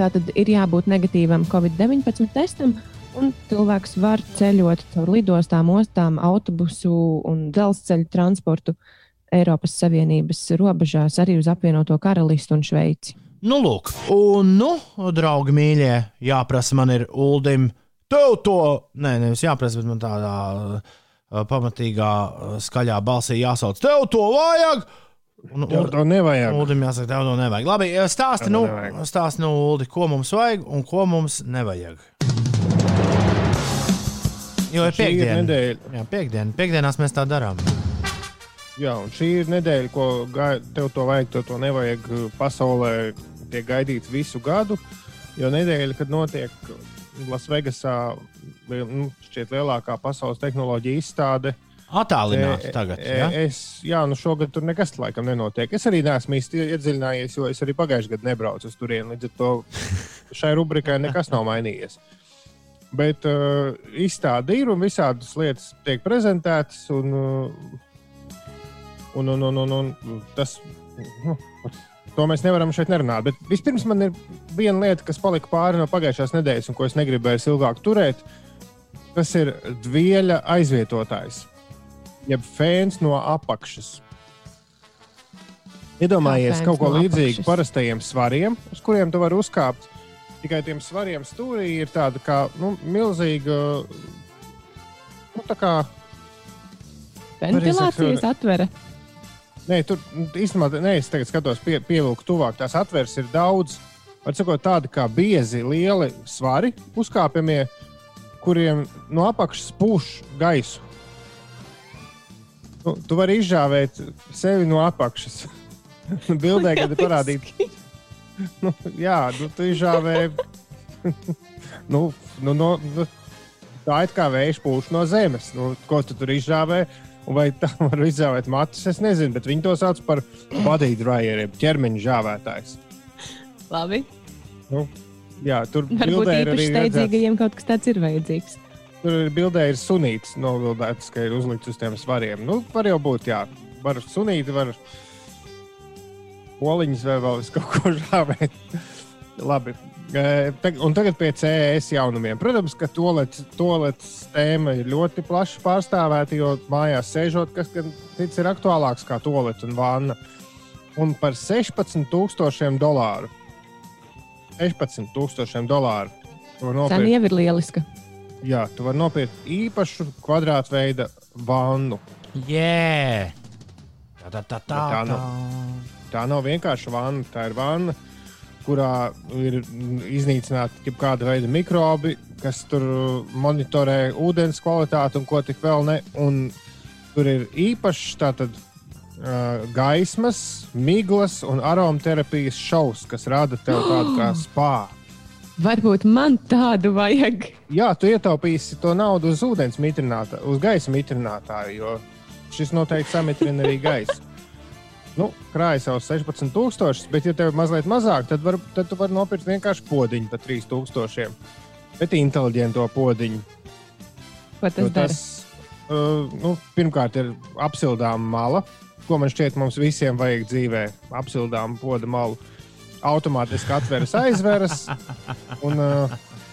tātad ir jābūt negatīvam COVID-19 testam Un cilvēks var ceļot caur lidostām, ostām, autobusu un dzelzceļa transportu Eiropas Savienības robežās, arī uz apvienoto karalistu un Šveici. Nu, lūk, un, nu, draugi mīļie, jāprasa man ir Uldim. Tev to, nē, nevis jāprasa, bet man tādā uh, pamatīgā, uh, skaļā balsī jāsauc. Tev to vajag! Un, tev to nevajag. Uldim jāsaka, tev to nevajag. Labi, stāsti, nu, stāsti nu, Uldi, ko mums vajag un ko mums nevajag. Jo ir piekdiena. Nedēļa. Jā, piekdiena. Piekdienās mēs tā darām. Jā, un šī ir nedēļa, ko gai, tev to vajag, tev to nevajag. Pasaulē tiek gaidīts visu gadu. Jo nedēļa, kad notiek Lasvegasā, nu, šķiet lielākā pasaules tehnoloģija izstāde. Attālināti tagad. Ja? Es, jā, nu šogad tur nekas laikam nenotiek. Es arī neesmu īsti iedziļinājies, jo es arī pagājušajā gadā nebraucu uz turieni. Līdz ar to *laughs* šai rubrikai nekas nav mainījies. Bet uh, izstāde ir un visādas lietas tiek prezentētas. Un, uh, un, un, un, un, un tas, nu, to mēs nevaram šeit nerunāt. Bet vispirms man ir viena lieta, kas palika pāri no pagājušās nedēļas, un ko es negribēju ilgāk turēt. Tas ir dvieļa aizvietotājs, jeb fēns no apakšas. Iedomājies kaut ko līdzīgu parastajiem svariem, uz kuriem tu vari uzkāpt. Tikai tiem svariem stūrī ir tāda kā nu, milzīga. Nu, tā kā ventilācijas atvere. Nē, tur īstenībā nē, es tagad skatos, pie, pievilku tuvāk. Tās atveres ir daudz. Var sakot, tādi kā biezi, lieli svari uzkāpjamie, kuriem no apakšas pūš gaisu. Nu, tu vari izžāvēt sevi no apakšas. *laughs* Bildē, kad ir parādīts nu, jā, nu, tu izžāvēji. nu, nu, no, nu, tā ir kā vējš pūš no zemes. Nu, ko tu tur izžāvēji? Vai tā *laughs* var izžāvēt matus? Es nezinu, bet viņi to sauc par body dryer, jeb ķermeņa žāvētājs. Labi. Nu, jā, tur Varbūt ir arī steidzīgajiem kaut kas tāds ir vajadzīgs. Tur ir bildē ir sunīts novildēts, ka ir uzlikts uz tiem svariem. Nu, var jau būt, jā. Var sunīti, var poliņus vai vēl kaut ko žāvēt. *laughs* Labi. Un tagad pie CES jaunumiem. Protams, ka toaletes tēma ir ļoti plaši pārstāvēta, jo mājās sēžot, kas gan cits ir aktuālāks kā toalete un vanna. Un par 16,000 dolāru. 16,000 dolāru. Tā jau ir lieliska. Jā, tu vari nopirkt īpašu kvadrātveida vannu. Yeah! Tā, tā, tā, tā, tā. tā nav, tā nav vienkārši vanna. Tā ir vanna, kurā ir iznīcināti jebkāda veida mikrobi, kas tur monitorē ūdens kvalitāti un ko tik vēl ne. Un tur ir īpašs tātad, uh, gaismas, miglas un aromaterapijas šovs, kas rada tev tādu kā *gasps* spāru. Varbūt man tādu vajag. Jā, tu ietaupīsi to naudu uz ūdens mitrinātāju, uz gaisa mitrinātāju, jo šis noteikti samitrina arī *laughs* gaisu. Nu, krājas jau 16,000, bet, ja tev ir mazliet mazāk, tad, var, tad tu vari nopirkt vienkārši podziņu par 3,000. Bet inteliģento podziņu. Ko tas dara? Uh, nu, pirmkārt, ir apsildāma mala, ko man šķiet, mums visiem vajag dzīvē. Apsildāma poda malu. Automātiski atveras aizveras. Un, uh,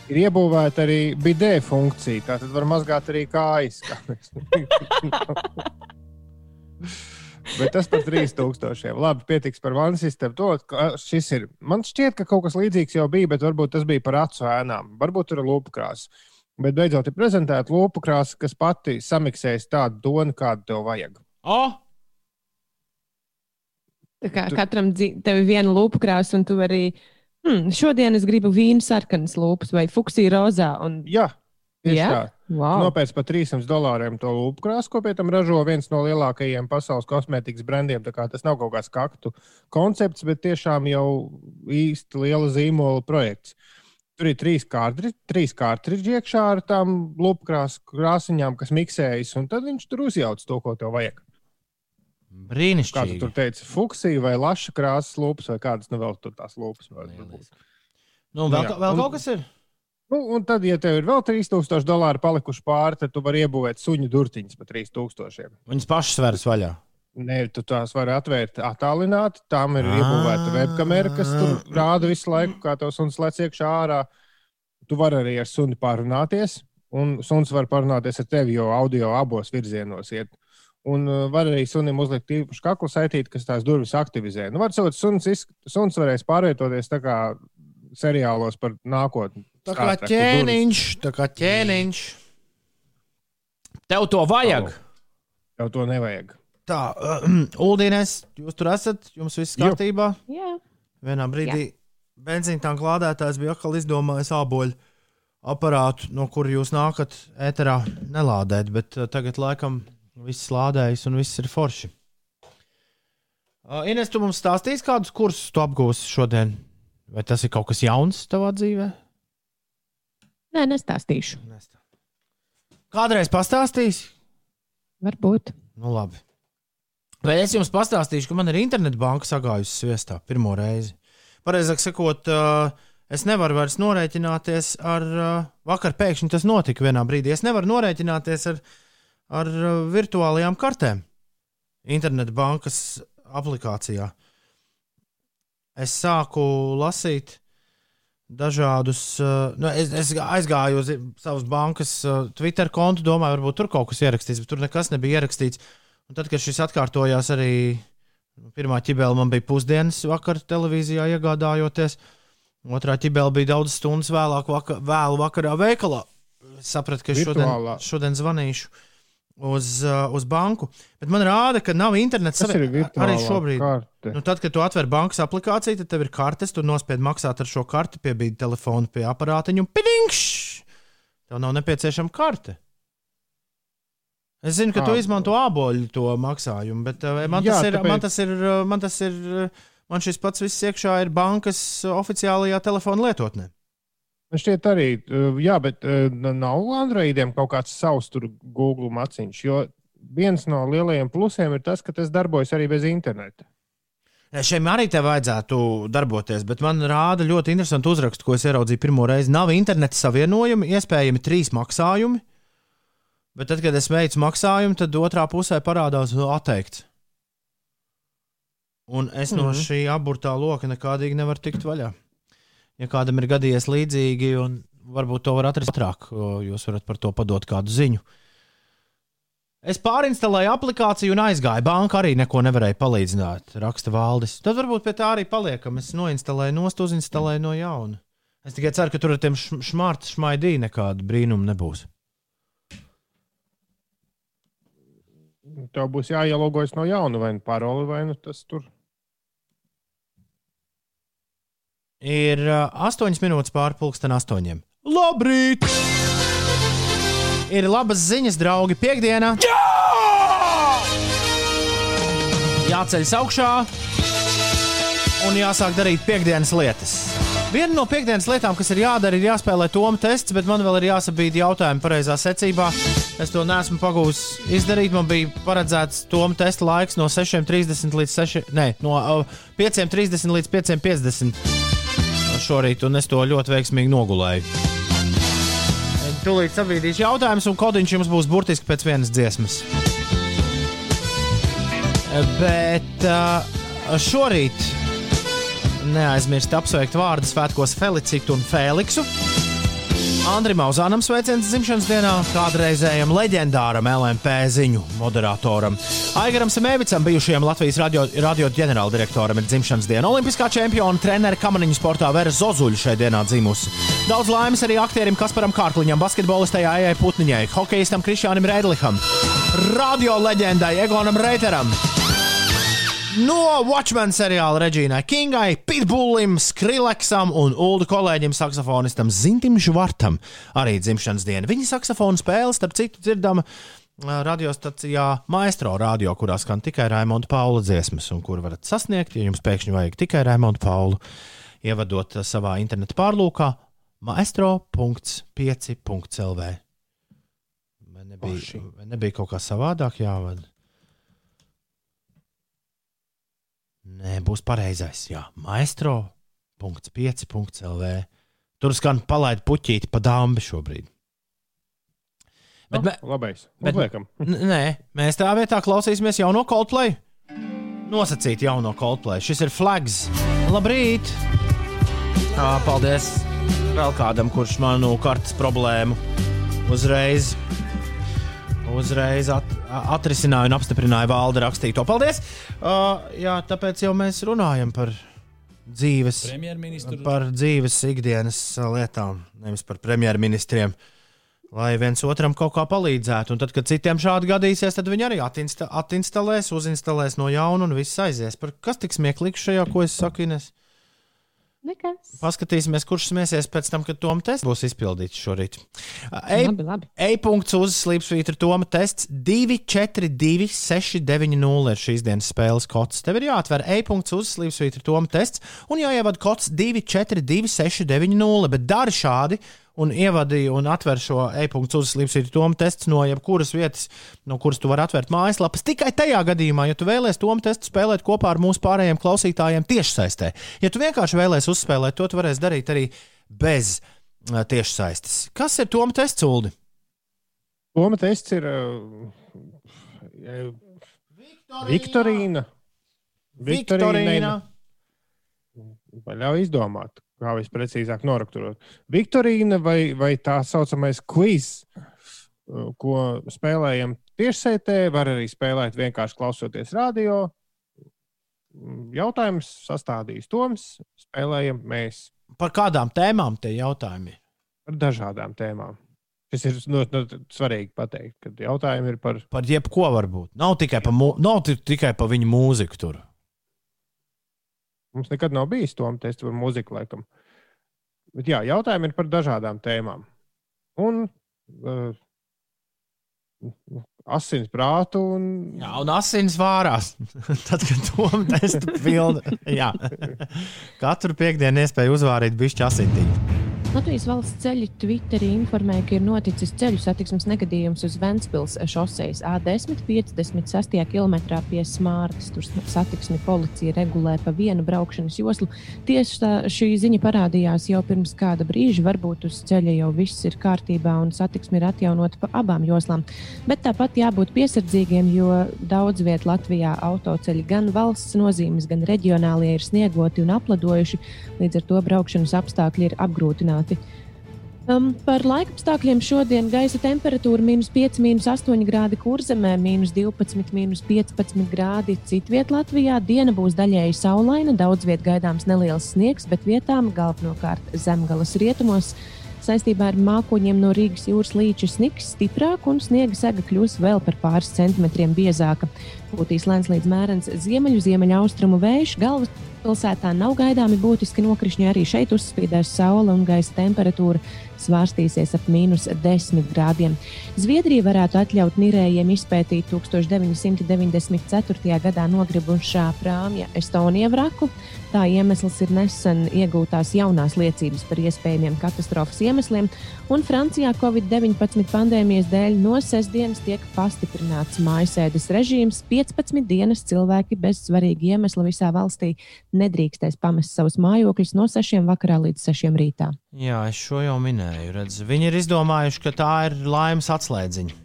Ir iebūvēta arī bidē funkcija. Tā tad var mazgāt arī kājas. *laughs* Bet tas par 3000. Labi, pietiks par vannas sistēmu. To, šis ir. Man šķiet, ka kaut kas līdzīgs jau bija, bet varbūt tas bija par acu ēnām. Varbūt tur ir lūpu krāsa. Bet beidzot ir prezentēta lūpu krāsa, kas pati samiksēs tādu tonu, kādu tev vajag. O! Tā kā Tu- katram tev ir viena lūpu krāsa, un tu arī. Hmm, šodien es gribu vīnu sarkanas lūpas vai fuksiju rozā. Un, Jā, tieši Jā? tā. Wow. Nopērts par 300 dolāriem to lūpu krāsu, ko pēc tam ražo viens no lielākajiem pasaules kosmētikas brendiem. Tas nav kaut kāds kaktu koncepts, bet tiešām jau īsti liela zīmola projekts. Tur ir trīs kārtriģi iekšā ar tām lūpu krās- krāsiņām, kas miksējas, un tad viņš tur uzjauc to, ko tev vajag. Kā tu Brīnišķīgi. tur teici, fuksija vai laša krāsas lūpas, vai kādas nu vēl tur tās. Lieliski. Nu, vēl, Jā, vēl kaut kas ir? Nu, un tad, ja tev ir vēl 3000 dolāri palikuši pāri, tad tu vari iebūvēt suņu durtiņus par 3000. Viņas pašas sveras vaļā. Nē, tu tās vari atvērt attālināti. Tām ir Ah. iebūvēta webkamera, kas tur rāda visu laiku, kā tev suns lec iekšā ārā. Tu vari arī ar suni parunāties, un suns var parunāties ar tevi, jo audio abos virzienos iet. Un uh, var arī sunim uzlikt īpašu kaklu saitīt, kas tās durvis aktivizē. Nu, var sakot, suns, suns varēs pārvietoties tā kā seriālos par nākotni. Tā kā ķēniņš, tā kā ķēniņš. Tev to vajag. Tev to nevajag. Tā, *clears throat* Uldīnēs, jūs tur esat, jums viss kārtībā. Jā. Vienā brīdī benzīna tanka lādētājs bija atkal izdomājis āboļu aparātu, no kura jūs nākat ēterā nelādēt, bet uh, tagad laikam viss lādējas un viss ir forši. Uh, Ines, tu mums stāstīsi, kādus kursus tu apgūsi šodien? Vai tas ir kaut kas jauns tavā dzīvē? Nē, nestāstīšu. Nestā. Kādreiz pastāstīsi? Varbūt. Nu, labi. Vai es jums pastāstīšu, ka man ir internetbanka sagājusi sviestā pirmo reizi? Pareizāk sakot, es nevaru vairs norēķināties ar. Vakar pēkšņi tas notika vienā brīdī. Es nevaru norēķināties ar, ar virtuālajām kartēm internetbankas aplikācijā. Es sāku lasīt dažādus. Uh, nu, es, es aizgāju uz savas bankas uh, Twitter kontu, domāju, varbūt tur kaut kas ierakstīts, bet tur nekas nebija ierakstīts. Un tad, kad šis atkārtojās, arī nu, pirmā ķibele man bija pusdienas vakar televīzijā iegādājoties. Otrā ķibele bija daudz stundas vēlāk, vaka, vēlu vakarā veikalā. Es sapratu, ka es šodien, Virtuālā. šodien zvanīšu uz, uh, uz banku. Bet man rāda, ka nav internets Tas ir savie- virtuālā arī šobrīd. karte. Nu, tad, kad tu atver bankas aplikāciju, tad tev ir kartes, tu nospied maksāt ar šo karti, piebīdi telefonu pie aparātiņa un pidingš! Tev nav nepieciešama karte. Es zinu, ka tu Kā? izmanto āboļu to maksājumu, bet uh, man, Jā, tas ir, tāpēc- man tas ir, man tas ir, man šis pats viss iekšā ir bankas oficiālajā telefona lietotnē. Man šķiet, arī, uh, jā, bet uh, nav Androidiem kaut kāds savs tur Google maciņš. Jo viens no lielajiem plusiem ir tas, ka tas darbojas arī bez interneta. Šiem arī te vajadzētu darboties, bet man rāda ļoti interesantu uzrakstu, ko es ieraudzīju pirmo reizi. Nav interneta savienojumi, iespējami trīs maksājumi, bet tad, kad es veicu maksājumu, tad otrā pusē parādās atteikts. Un es no Mhm. šī aburtā loka nekādīgi nevaru tikt vaļā. Ja kādam ir gadījies līdzīgi, un varbūt to var atrast ātrāk, jūs varat par to padot kādu ziņu. Es pārinstalēju aplikāciju un aizgāju. Banka arī neko nevarēja palīdzināt, raksta Valdis. Tad varbūt pie tā arī paliekam. Es noinstalēju, nost uzinstalēju no jauna. Es tikai ceru, ka tur ar tiem šmārta šmaidī nekāda brīnuma nebūs. Tev būs jāielūgojas no jauna, vai nu paroli, vai nu tas tur. Ir uh, 8 minūtes pāri pusdien astoņiem. Labrīt! Ir labas ziņas, draugi, piekdienā. Jā! Jāceļas augšā un jāsāk darīt piekdienas lietas. Viena no piekdienas lietām, kas ir jādara, ir jāspēlē Toma tests, bet man vēl ir jāsabīd jautājumi pareizā secībā. Es to neesmu pagūs izdarīt. Man bija paredzēts Toma testa laiks no 6.30 līdz 6. Nē, no uh, 5.30 līdz 5.50 šorīt, un es to ļoti veiksmīgi nogulēju. Tūlīt sabīdīšu jautājumus, un kodiņš jums būs burtiski pēc vienas dziesmas. Bet šorīt neaizmirst apsveikt vārdu svētkos Felicitu un Feliksu. Andrim Mauzānam sveiciens dzimšanas dienā, kādreizējam leģendāram LMP ziņu moderatoram. Aigaram Semēvicam, bijušajam Latvijas radio, radio ģenerāldirektoram, ir dzimšanas diena. Olimpiskā čempiona treneris kamaniņu sportā Vera Zozuļa šai dienā dzimusi. Daudz laimes arī aktierim Kasparam Kārkliņam, basketbolistai Aijai Putniņai, hokeistam Krišjānam Rēdliham, radio leģendai Egonam Reiteram. No Watchmen seriāla Reģīnai Kingai, Pitbullim, Skrillexam un Ulu kolēģim, saksofonistam Zintim Žvartam arī dzimšanas diena. Viņa saksofona spēle, starp citu, dzirdama radiostacijā Maestro radio, kurā skan tikai Raimonda Paula dziesmas, un kur varat sasniegt, ja jums pēkšņi vajag tikai Raimonda Paulu, ievadot savā interneta pārlūkā maestro.5.lv. Vai nebija, vai nebija kaut kā savādāk jāvada? Nē, būs pareizais. Jā, maestro.5.lv. Tur skan palaid puķīti pa dāmbi šobrīd. Bet, no, labais. Bet, nē, mēs tā vietā klausīsimies jauno Coldplay. Nosacīt jauno Coldplay. Šis ir flags. Labrīt! Jā, paldies vēl kādam, kurš manu kartes problēmu uzreiz uzreiz at, atrisināja un apstiprināja valde rakstīto. Paldies! Uh, jā, tāpēc jau mēs runājam par dzīves, par dzīves ikdienas lietām, nevis par premjerministriem. Lai viens otram kaut kā palīdzētu, un tad, kad citiem šādi gadīsies, tad viņi arī atinsta, atinstalēs, uzinstalēs no jauna un viss aizies. Par kas tik smieklīgs šajā, ko es saku, Ines? Nekas. Paskatīsimies, kurš smēsies pēc tam, kad Toma tests būs izpildīts šorīt. E-punkts uz slīpsvītra Toma tests 242 690 ir šīs dienas spēles kods. Tev ir jāatver e-punkts uz slīpsvītra Toma tests un jāievada kods 242 690, bet dari šādi un ievadīju un atver šo e-punktu uzslīpstītu tomu testu no jebkuras vietas, no kuras tu vari atvērt mājaslapas. Tikai tajā gadījumā, ja tu vēlēsies tomu testu spēlēt kopā ar mūsu pārējiem klausītājiem tiešsaistē. Ja tu vienkārši vēlēsies uzspēlēt, to tu varēsi darīt arī bez uh, tiešsaistes. Kas ir tomu tests, Uldi? Tomu tests ir uh, Viktorīna. Viktorīna. Vai ļauj izdomāt? Kā visprecīzāk norakturot. Viktorīna vai, vai tā saucamais quiz, ko spēlējam tiešsaitē, var arī spēlēt vienkārši klausoties radio. Jautājums sastādījis Toms, spēlējam mēs. Par kādām tēmām tie jautājumi? Par dažādām tēmām. Tas ir no, no, svarīgi pateikt, ka jautājumi ir par. Par jebko varbūt. Nav tikai par, nav tikai par viņu mūziku tur. Mums nekad nav bijis tom tests par mūziku, laikam. Bet jā, jautājumi ir par dažādām tēmām. Un uh, asins prātu. Un... Jā, un asins vārās. *laughs* Tad, kad tom testu pilda. *laughs* Jā. Katru piekdienu iespēju uzvārīt bišķi asintīti. Latvijas valsts ceļu Twitterī informēja, ka ir noticis ceļu satiksmes negadījums uz Ventspils šoseis A10 56. km pie Smārtas. Tur satiksmi policija regulē pa vienu braukšanas joslu. Tieši tā, šī ziņa parādījās jau pirms kāda brīža. Varbūt uz ceļa jau viss ir kārtībā un satiksmi ir atjaunota pa abām joslām. Bet tāpat jābūt piesardzīgiem, jo daudz vietā Latvijā autoceļi gan valsts nozīmes, gan reģionālie ir sniegoti un apladojuši. Līdz ar to braukšanas apstākļi ir apgrūtināti apmierināti. Um, par laika apstākļiem šodien gaisa temperatūra - minus 5, minus 8 grādi kurzemē, minus 12, minus 15 grādi citvietā Latvijā. Diena būs daļēji saulaina, daudz vietā gaidāms neliels sniegs, bet vietām galvenokārt zemgales rietumos. Saistībā ar mākoņiem no Rīgas jūras līča sniks stiprāk un sniega sega kļūs vēl par pāris centimetriem biezāka. Būtīs lēns līdz mērens ziemeļu, ziemeļaustrumu vējš, galvas Pilsētā nav gaidāmi būtiski nokrišņi, arī šeit uzspīdēs saule un gaisa temperatūra svārstīsies ap mīnus 10 grādiem. Zviedrija varētu atļaut nirējiem izpētīt 1994. gadā nogribušā prāmja Estonija vraku. Tā iemesls ir nesen iegūtās jaunās liecības par iespējamiem katastrofas iemesliem, un Francijā Covid-19 pandēmijas dēļ no sestdienas tiek pastiprināts mājasēdes režīms. 15 dienas cilvēki bez svarīga iemesla visā valstī nedrīkstēs pamest savus mājokļus no 6 vakarā līdz 6 rītā. Jā, es šo jau minēju. Redz, viņi ir izdomājuši, ka tā ir laimes atslēdziņa.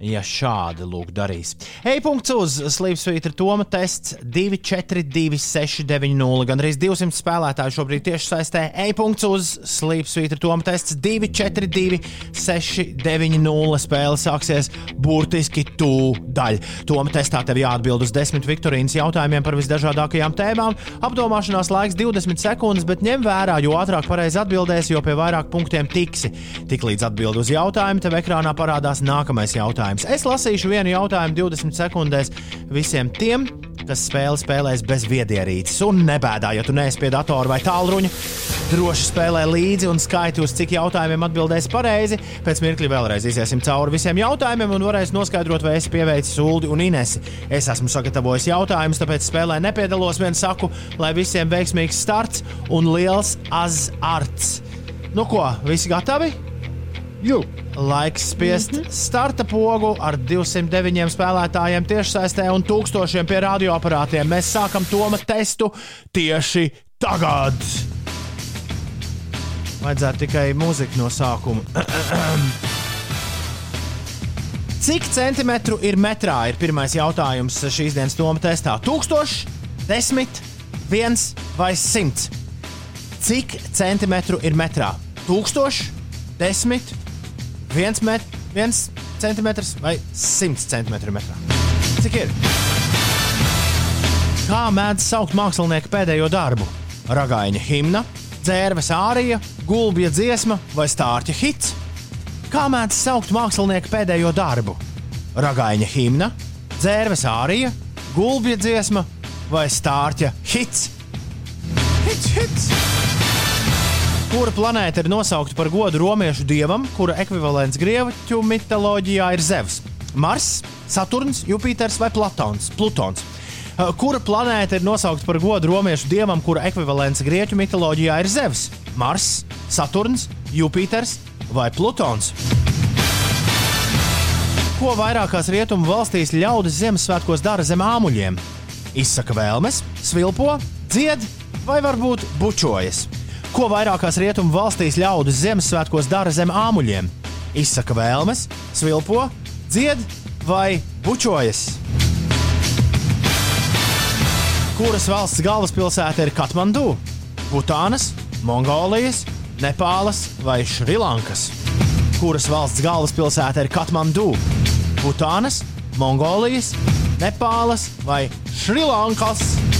Ja šādi lūk darīs. E-punkts uz Slipsvītra Toma tests 242690. Gan arī 200 spēlētāju šobrīd tieši saistē. E-punkts uz Slipsvītra Toma tests 242690. Spēle sāksies burtiski tūdaļ. Toma testā tev jāatbild uz desmit Viktorīnas jautājumiem par visdažādākajām tēmām. Apdomāšanās laiks 20 sekundes, bet ņem vērā, jo ātrāk pareizi atbildēsi, jo pie vairāk punktiem tiksi. Tiklīdz atbild uz jautājumu, tev ekrānā parādās nākamais jautājums jautājums. Es lasīšu vienu jautājumu 20 sekundēs visiem tiem, kas spēli spēlēs bez viedierīces. Un nebēdā, ja tu neesi pie datora vai tālruņa. Droši spēlē līdzi un skaiti, uz cik jautājumiem atbildēs pareizi. Pēc mirkļa vēlreiz iesim cauri visiem jautājumiem un varēs noskaidrot, vai esi pieveicis Ulu un Inesi. Es esmu sagatavojis jautājumus, tāpēc spēlē nepiedalos. Vien saku, lai visiem veiksmīgs starts un liels azarts. Nu ko, visi gatavi? Jū! Laiks spiest mm -hmm. starta pogu ar 209 spēlētājiem tiešsaistē un tūkstošiem pie radioaparātiem. Mēs sākam Toma testu tieši tagad. Vajadzētu tikai mūziku no sākuma. *clears throat* Cik centimetru ir metrā? Ir pirmais jautājums šīs dienas Toma testā. 1000, 10, 1 vai 100? Cik centimetru ir metrā? 1000, 10, viens, met, viens centimetrs vai simts centimetru metrā. Cik ir? Kā mēdz saukt mākslinieku pēdējo darbu? Ragaiņa himna, dzērves ārija, gulbja dziesma vai stārķa hits? Kā mēdz saukt mākslinieku pēdējo darbu? Ragaiņa himna, dzērves ārija, gulbja dziesma vai stārķa hits? Hits, hits! Kura planēta ir nosaukta par godu romiešu dievam, kura ekvivalents grieķu mitoloģijā ir Zevs? Mars, Saturns, Jupiters vai Platons? Plutons. Uh, kura planēta ir nosaukta par godu romiešu dievam, kura ekvivalents grieķu mitoloģijā ir Zevs? Mars, Saturns, Jupiters vai Plutons? Ko vairākās rietumu valstīs ļaudis Ziemassvētkos dara zem āmuļiem? Izsaka vēlmes, svilpo, dzied vai varbūt bučojas? Ko vairākās rietumu valstīs ļaudis Ziemassvētkos dara zem āmuļiem? Izsaka vēlmes, svilpo, dzied vai bučojas. Kuras valsts galvaspilsēta ir Katmandu, Butānas, Mongolijas, Nepālas vai Šrilankas? Kuras valsts galvaspilsēta ir Katmandu, Butānas, Mongolijas, Nepālas vai Šrilankas?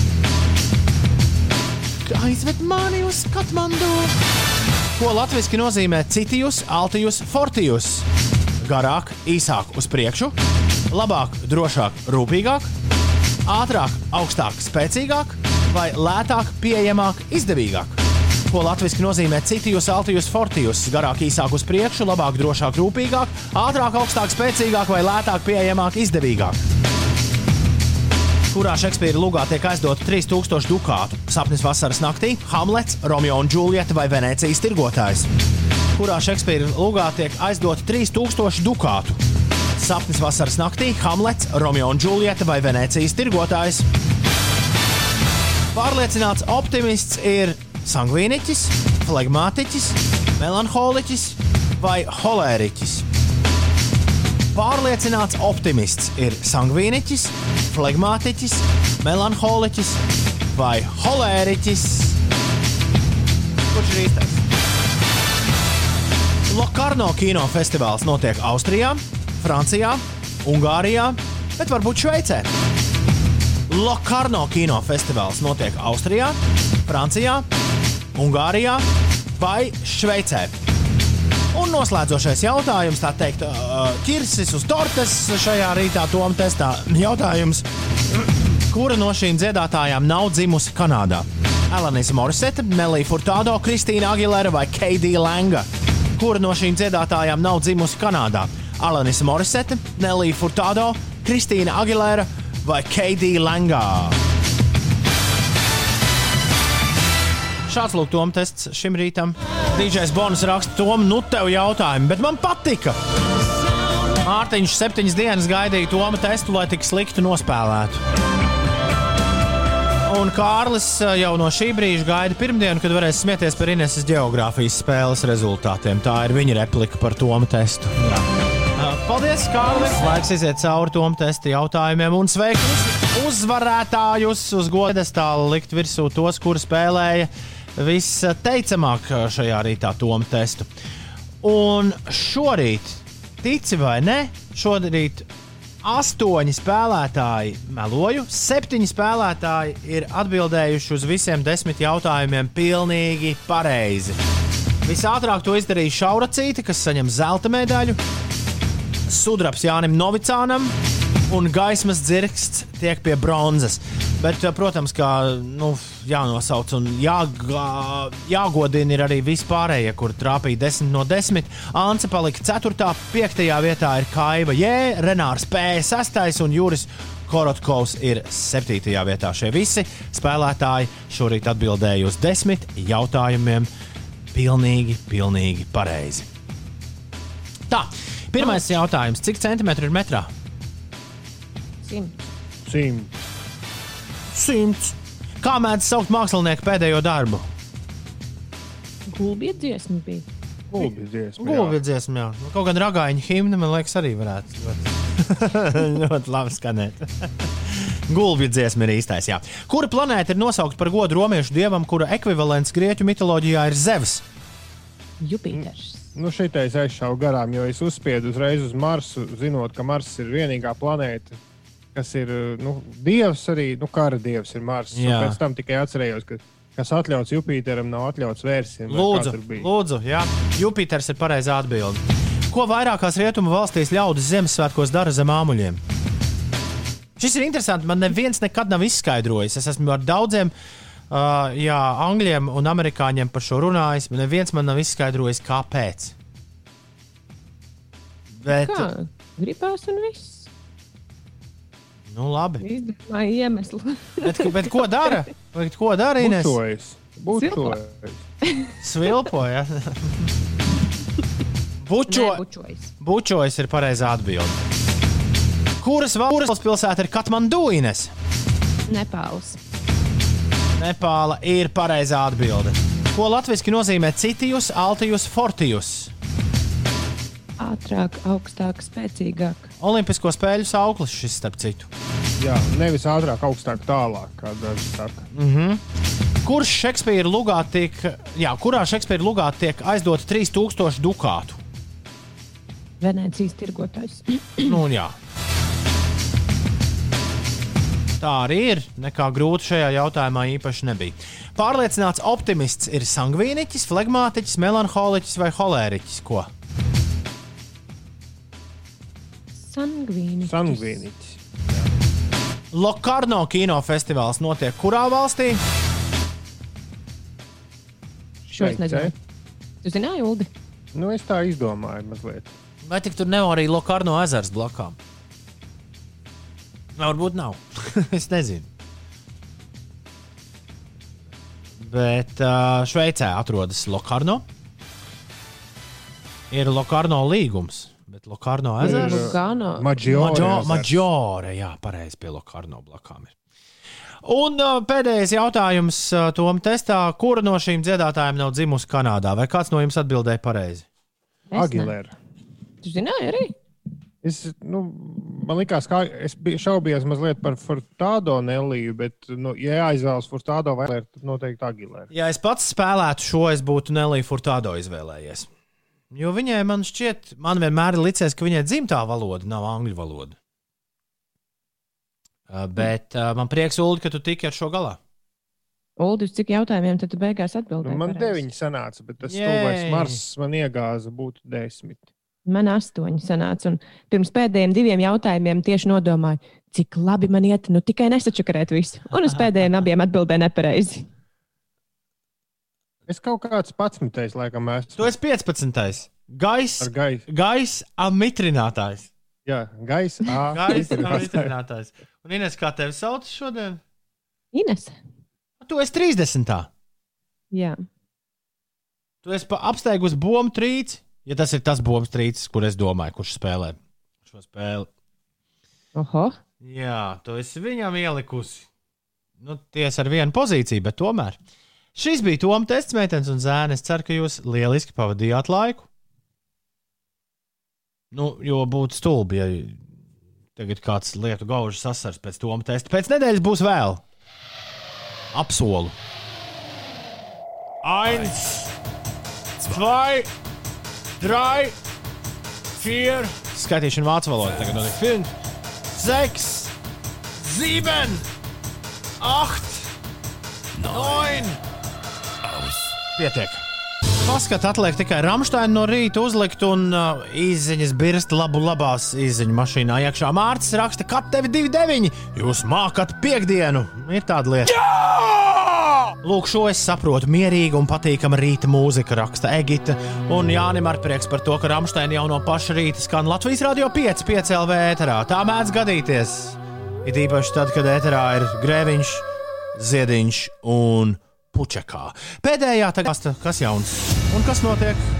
Aizved mani uz Katmandu. Ko latviešu nozīmē citijus, altijus, fortijus? Garāk, īsāk uz priekšu, labāk, drošāk, rūpīgāk, ātrāk, augstāk, spēcīgāk vai lētāk, pieejamāk, izdevīgāk. Ko latviešu nozīmē citijus, altijus, fortijus? Garāk, īsāk uz priekšu, labāk, drošāk, rūpīgāk, ātrāk, augstāk, spēcīgāk vai lētāk, pieejamāk, izdevīgāk kurā Šekspīra lugā tiek aizdota 3000 dukātu. Sapnis vasaras naktī, Hamlets, Romeo un Džuljeta vai Venecijas tirgotājs. Kurā Šekspīra lugā tiek aizdota 3000 dukātu. Sapnis vasaras naktī, Hamlets, Romeo un Džuljeta vai Venecijas tirgotājs. Pārliecināts optimists ir sangvīniķis, flegmātiķis, melanholiķis vai holēriķis. Pārliecināts optimists ir sangvīniķis, flegmātiķis, melanholiķis vai holēriķis. Kurš ir īstais? Lokarno kinofestivāls notiek Austrijā, Francijā, Ungārijā, bet varbūt Šveicē. Lokarno kinofestivāls notiek Austrijā, Francijā, Ungārijā vai Šveicē. Un noslēdzošais jautājums, tā teikt, ķirsis uz tortes šajā rītā, Tom testā. Jautājums, kura no šīm dziedātājām nav dzimusi Kanādā? Elanisa Morisete, Nelija Furtado, Kristīna Agilera vai Keidija Langa? Kura no šīm dziedātājām nav dzimusi Kanādā? Alanis Morisete, Nelija Furtado, Kristīna Agilera vai Keidija Langa? Šāds lūk, Toms tests šim rītam. Dīdžais Bonis raksta, Tom, nu tev jautājumi, bet man patika. Mārtiņš septiņas dienas gaidīja Toma testu, lai tik slikti nospēlētu. Un Kārlis eh, jau no šī brīža gaida pirmdienu, kad varēs smieties par Ineses geogrāfijas spēles rezultātiem. Tā ir viņa replika par Toma testu. Jā. Paldies, Kārlis! Laiks iziet cauri tom testa jautājumiem un sveikt uz- uzvarētājus uz godestāla likt virsū tos, kuri spēlēja visteicamāk šajā rītā tom testu. Un šorīt, tici vai ne, šorīt astoņi spēlētāji meloju, septiņi spēlētāji ir atbildējuši uz visiem desmit jautājumiem pilnīgi pareizi. Visātrāk to izdarīja Šauracīte, kas saņem zelta medaļu, sudrabs Jānim Novicānam un gaismas dzirksts tiek pie bronzas. Bet, eh, protams, kā nu, jānosauc un jāgā, jāgodina ir arī vispārējie, kur trāpīja 10 no 10. Ance palika 4. 5. vietā ir Kaiva Jē, Renārs P. 6. un Juris Korotkovs ir 7. vietā. Šie visi spēlētāji šorīt atbildēja uz 10 jautājumiem. Pilnīgi, pilnīgi pareizi. Tā, pirmais jautājums. Cik centimetri ir metrā? Simt. Simt. Simts. Kā mēdz saukt mākslinieku pēdējo darbu? Gulbja dziesma bija. Gulbi dziesma. jā. Gulbi dziesma, jā. Nu, Kaut gan ragaiņa himna, man liekas, arī varētu ļoti, *laughs* ļoti labi skanēt. *laughs* Gulbi dziesma ir īstais. Jā. Kura planēta ir nosaukta par godu romiešu dievam, kura ekvivalents grieķu mitoloģijā ir Zevs? Jupiters. Nu, šeit es aizšāvu garām, jo es uzspiedu uzreiz uz Marsu, zinot, ka Mars ir vienīgā planēta, kas ir nu, dievs, arī nu, kara dievs ir Mars. Pēc tam tikai atcerējos, ka kas atļauts Jupiteram, nav atļauts kā Lūdzu, lūdzu jā. Jupiters ir pareizā atbilde. Ko vairākās rietumu valstīs ļaudis Ziemassvētkos dara zem āmuļiem? Šis ir interesants. Man neviens nekad nav izskaidrojis. Es esmu ar daudziem uh, jā, angļiem un amerikāņiem par šo runājis. bet Neviens man nav izskaidrojis, kāpēc. Bet, Kā? Gribās un viss. Nu, labi. Izdomāja iemeslu. Bet, bet ko dara? Bet ko dara Ines? Bučojas. Bučojas. Svilpoja. Bučo, Bučojas. bučojas ir pareizā atbilde. Kuras valsts pilsēta ir Katmanduīnes? Nepāls. Nepāla ir pareizā atbilde. Ko latviešu nozīmē citijus, altijus, fortijus? Ātrāk, augstāk, spēcīgāk. Olimpisko spēļu sauklis šis, starp citu. Jā, nevis ātrāk, augstāk, tālāk, kā daži saka. Kurš Šekspīra lugā tiek, jā, kurā Šekspīra lugā tiek aizdota 3000 dukātu? Venecijas tirgotājs. Nu, un jā. Tā arī ir. Nekā grūti šajā jautājumā īpaši nebija. Pārliecināts optimists ir sangvīniķis, flegmātiķis, melanholiķis vai holēriķis. Ko? Sangvīni. Sangvīniķis. Lokarno kinofestivāls notiek kurā valstī? Šo es nezinu. Tu zināji, Uldi? Nu, es tā izdomāju mazliet. Vai tik tur nav arī Lokarno ezers blakām? Varbūt nav. *laughs* es nezinu. Bet uh, Šveicē atrodas Lokarno. Ir Lokarno līgums, Lokarno ezers. Lugano. Maģiore. Maģo-. Maģiore, jā, pareizi pie Lokarno blakām ir. Un uh, pēdējais jautājums uh, Tom testā. Kura no šīm dziedātājiem nav dzimusi Kanādā? Vai kāds no jums atbildēja pareizi? Agilēra. Tu zināji arī? Es, nu, man liekas, ka es biju šaubījies mazliet par Furtādo Neliju, bet, nu, ja jāizvēlas Furtādo vai Lēru, tad noteikti Agilēra. Ja es pats spēlētu šo, es būtu Nelija Furtādo izvēlējies. Jo viņai, man šķiet, man vienmēr ir licies, ka viņai dzimtā valoda nav angļu valoda. Uh, Bet uh, man prieks, Ulu, ka tu tiki ar šo galā. Uldi, uz cik jautājumiem tad tu beigās atbildēji? Nu, man pareizi? deviņi sanāca, bet tas tuvais Mars man iegāza būtu desmit. Man astoņi sanāca. Un pirms pēdējiem diviem jautājumiem tieši nodomāju, cik labi man iet, nu tikai nesačakarēt visu. Un uz pēdējiem abiem atbildēju nepareizi. Es kaut kāds patsmitais, laikam, esmu. Tu esi 15. Gaisa ar gaisu. gais amitrinātājs. Jā, gaisa. *laughs* amitrinātājs. Un Ines, kā tevi sauc šodien? Ines. Tu esi 30. Jā. Tu esi apsteigusi bombu trīci. Ja tas ir tas bombas trīcis, kur es domāju, kurš spēlē šo spēli. Oho. Jā, tu esi viņam ielikusi. Nu, tiesa ar vienu pozīciju, bet tomēr. Šis bija Toms tests, meitenes un zēni. Es ceru, ka jūs lieliski pavadījāt laiku. Nu, jo būtu stulbi, ja tagad kāds lietu gaužu sasars pēc Toma testa. Pēc nedēļas būs vēl. Apsolu. Eins, zwei, drei, vier. Skaitīšana vācu valodā tagad notiek. Fünf, sechs, sieben, acht, neun. Pietiek. Paskat, atliek tikai Rāmsteina no rīta uzlikt un uh, izziņas birst labu labās izziņu mašīnā iekšā. Mārcis raksta, ka tevi 2,9. Jūs mākat piekdienu. Ir tāda lieta. Jā! Lūk, šo es saprotu. Mierīga un patīkama rīta mūzika raksta Egita. Un Jānis ar prieks par to, ka Rāmsteina jau no paša rīta skan Latvijas radio 5, 5 LV ēterā. Tā mēdz gadīties. It īpaši tad, kad ēterā ir grēviņš, ziediņš un puķekā. Pēdējā tagad, kas jauns un kas notiek?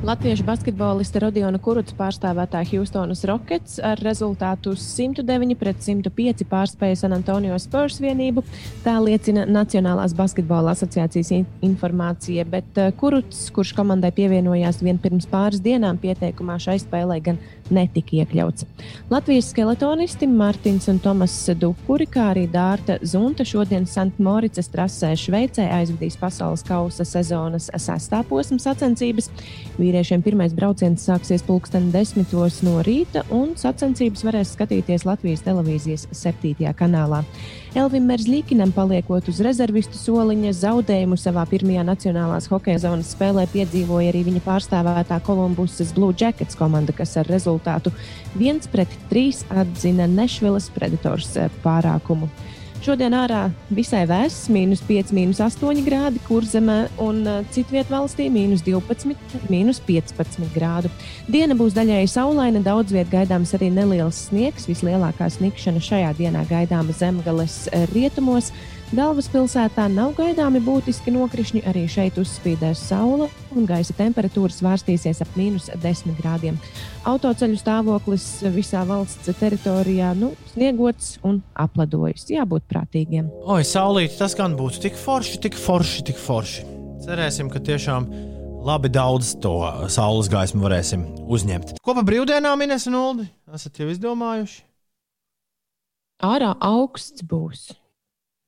Latviešu basketbolista Rodiona Kuruts pārstāvētā Houstonas Rockets ar rezultātu 109 pret 105 pārspēja San Antonio Spurs vienību. Tā liecina Nacionālās basketbola asociācijas informācija, bet eh, Kuruts, kurš komandai pievienojās vien pirms pāris dienām, pieteikumā šai spēlē gan netika iekļauts. Latvijas skeletonisti Mārtiņš un Tomas Dukuri, kā arī Dārta Zunta šodien Santmoricas trasē Šveicē aizvadīs pasaules kausa sezonas sestā posma sacensības. Vīriešiem pirmais brauciens sāksies pulksten desmitos no rīta, un sacensības varēs skatīties Latvijas televīzijas septītajā kanālā. Elvim Merzlīkinam paliekot uz rezervistu soliņa zaudējumu savā pirmajā nacionālās hokeja zonas spēlē piedzīvoja arī viņa pārstāvētā Kolumbusas Blue Jackets komanda, kas ar rezultātu 1-3 atzina Nešvilas Predators eh, pārākumu. Šodien ārā visai vēss, minus 5, minus 8 grādi, kur zemē un citvietā valstī minus 12, minus 15 grādu. Diena būs daļēji saulaina, daudz vietā gaidāms arī neliels sniegs. Vislielākā sniegšana šajā dienā gaidāma zemgales rietumos. Galvaspilsētā nav gaidāmi būtiski nokrišņi, arī šeit uzspīdēs saule un gaisa temperatūra svārstīsies ap mīnus 10 grādiem. Autoceļu stāvoklis visā valsts teritorijā nu, sniegots un apledojis. Jābūt prātīgiem. Oi, saulīt, tas gan būtu tik forši, tik forši, tik forši. Cerēsim, ka tiešām labi daudz to saules gaismu varēsim uzņemt. Ko pa brīvdienām Ines un Uldi? Esat jau izdomājuši? Ārā augsts būs.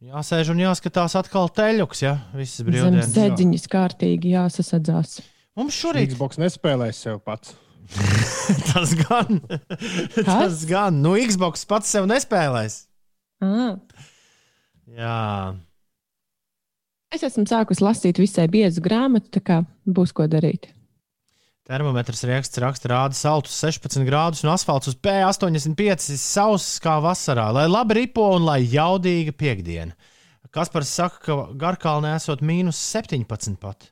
Jāsēž un jāskatās atkal teļuks, ja visas brīvdienas. sēdziņas kārtīgi jāsasadzās. Mums šorīt Xbox nespēlēs sev pats. *laughs* tas gan. tas gan. Nu, Xbox pats sev nespēlēs. À, Jā. es esmu sākusi lasīt visai biezu grāmatu, tā kā būs ko darīt. Termometrs raksts raksta, rāda saltus 16 grādus un asfalts uz P85 sauss kā vasarā, lai labi ripo un lai jaudīga piekdiena. Kaspars saka, ka Garkalnē esot mīnus 17 pat.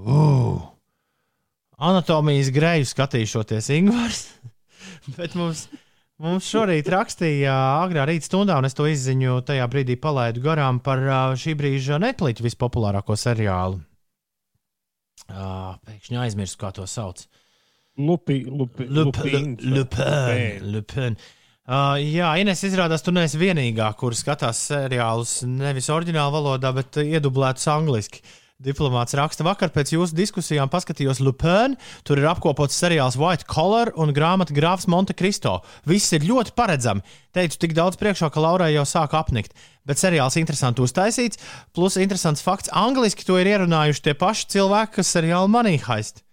Uh! Anatomijas greju skatīšoties Ingūns. *laughs* Bet mums, mums šorīt rakstīja agrā rīta stundā, un es to izziņu tajā brīdī palaidu garām par šī brīža Netflix vispopulārāko seriālu. Uh, pēkšņi aizmirsu, kā to sauc. Lupi, lupi, vai Lupin. Lupin. Uh, jā, Ines, izrādās, tu neesi vienīgā, kur skatās seriālus nevis oriģinālā valodā, bet uh, iedublētus angliski. Diplomāts raksta, vakar pēc jūsu diskusijām paskatījos Lupin. Tur ir apkopots seriāls White Collar un grāmata Grāfs Monte Cristo. Viss ir ļoti paredzami. Teicu tik daudz priekšā, ka Laurai jau sāk apnikt. Bet seriāls interesanti uztaisīts, plus interesants fakts, angliski to ir ierunājuši tie paši cilvēki, kas seriālu manī haist.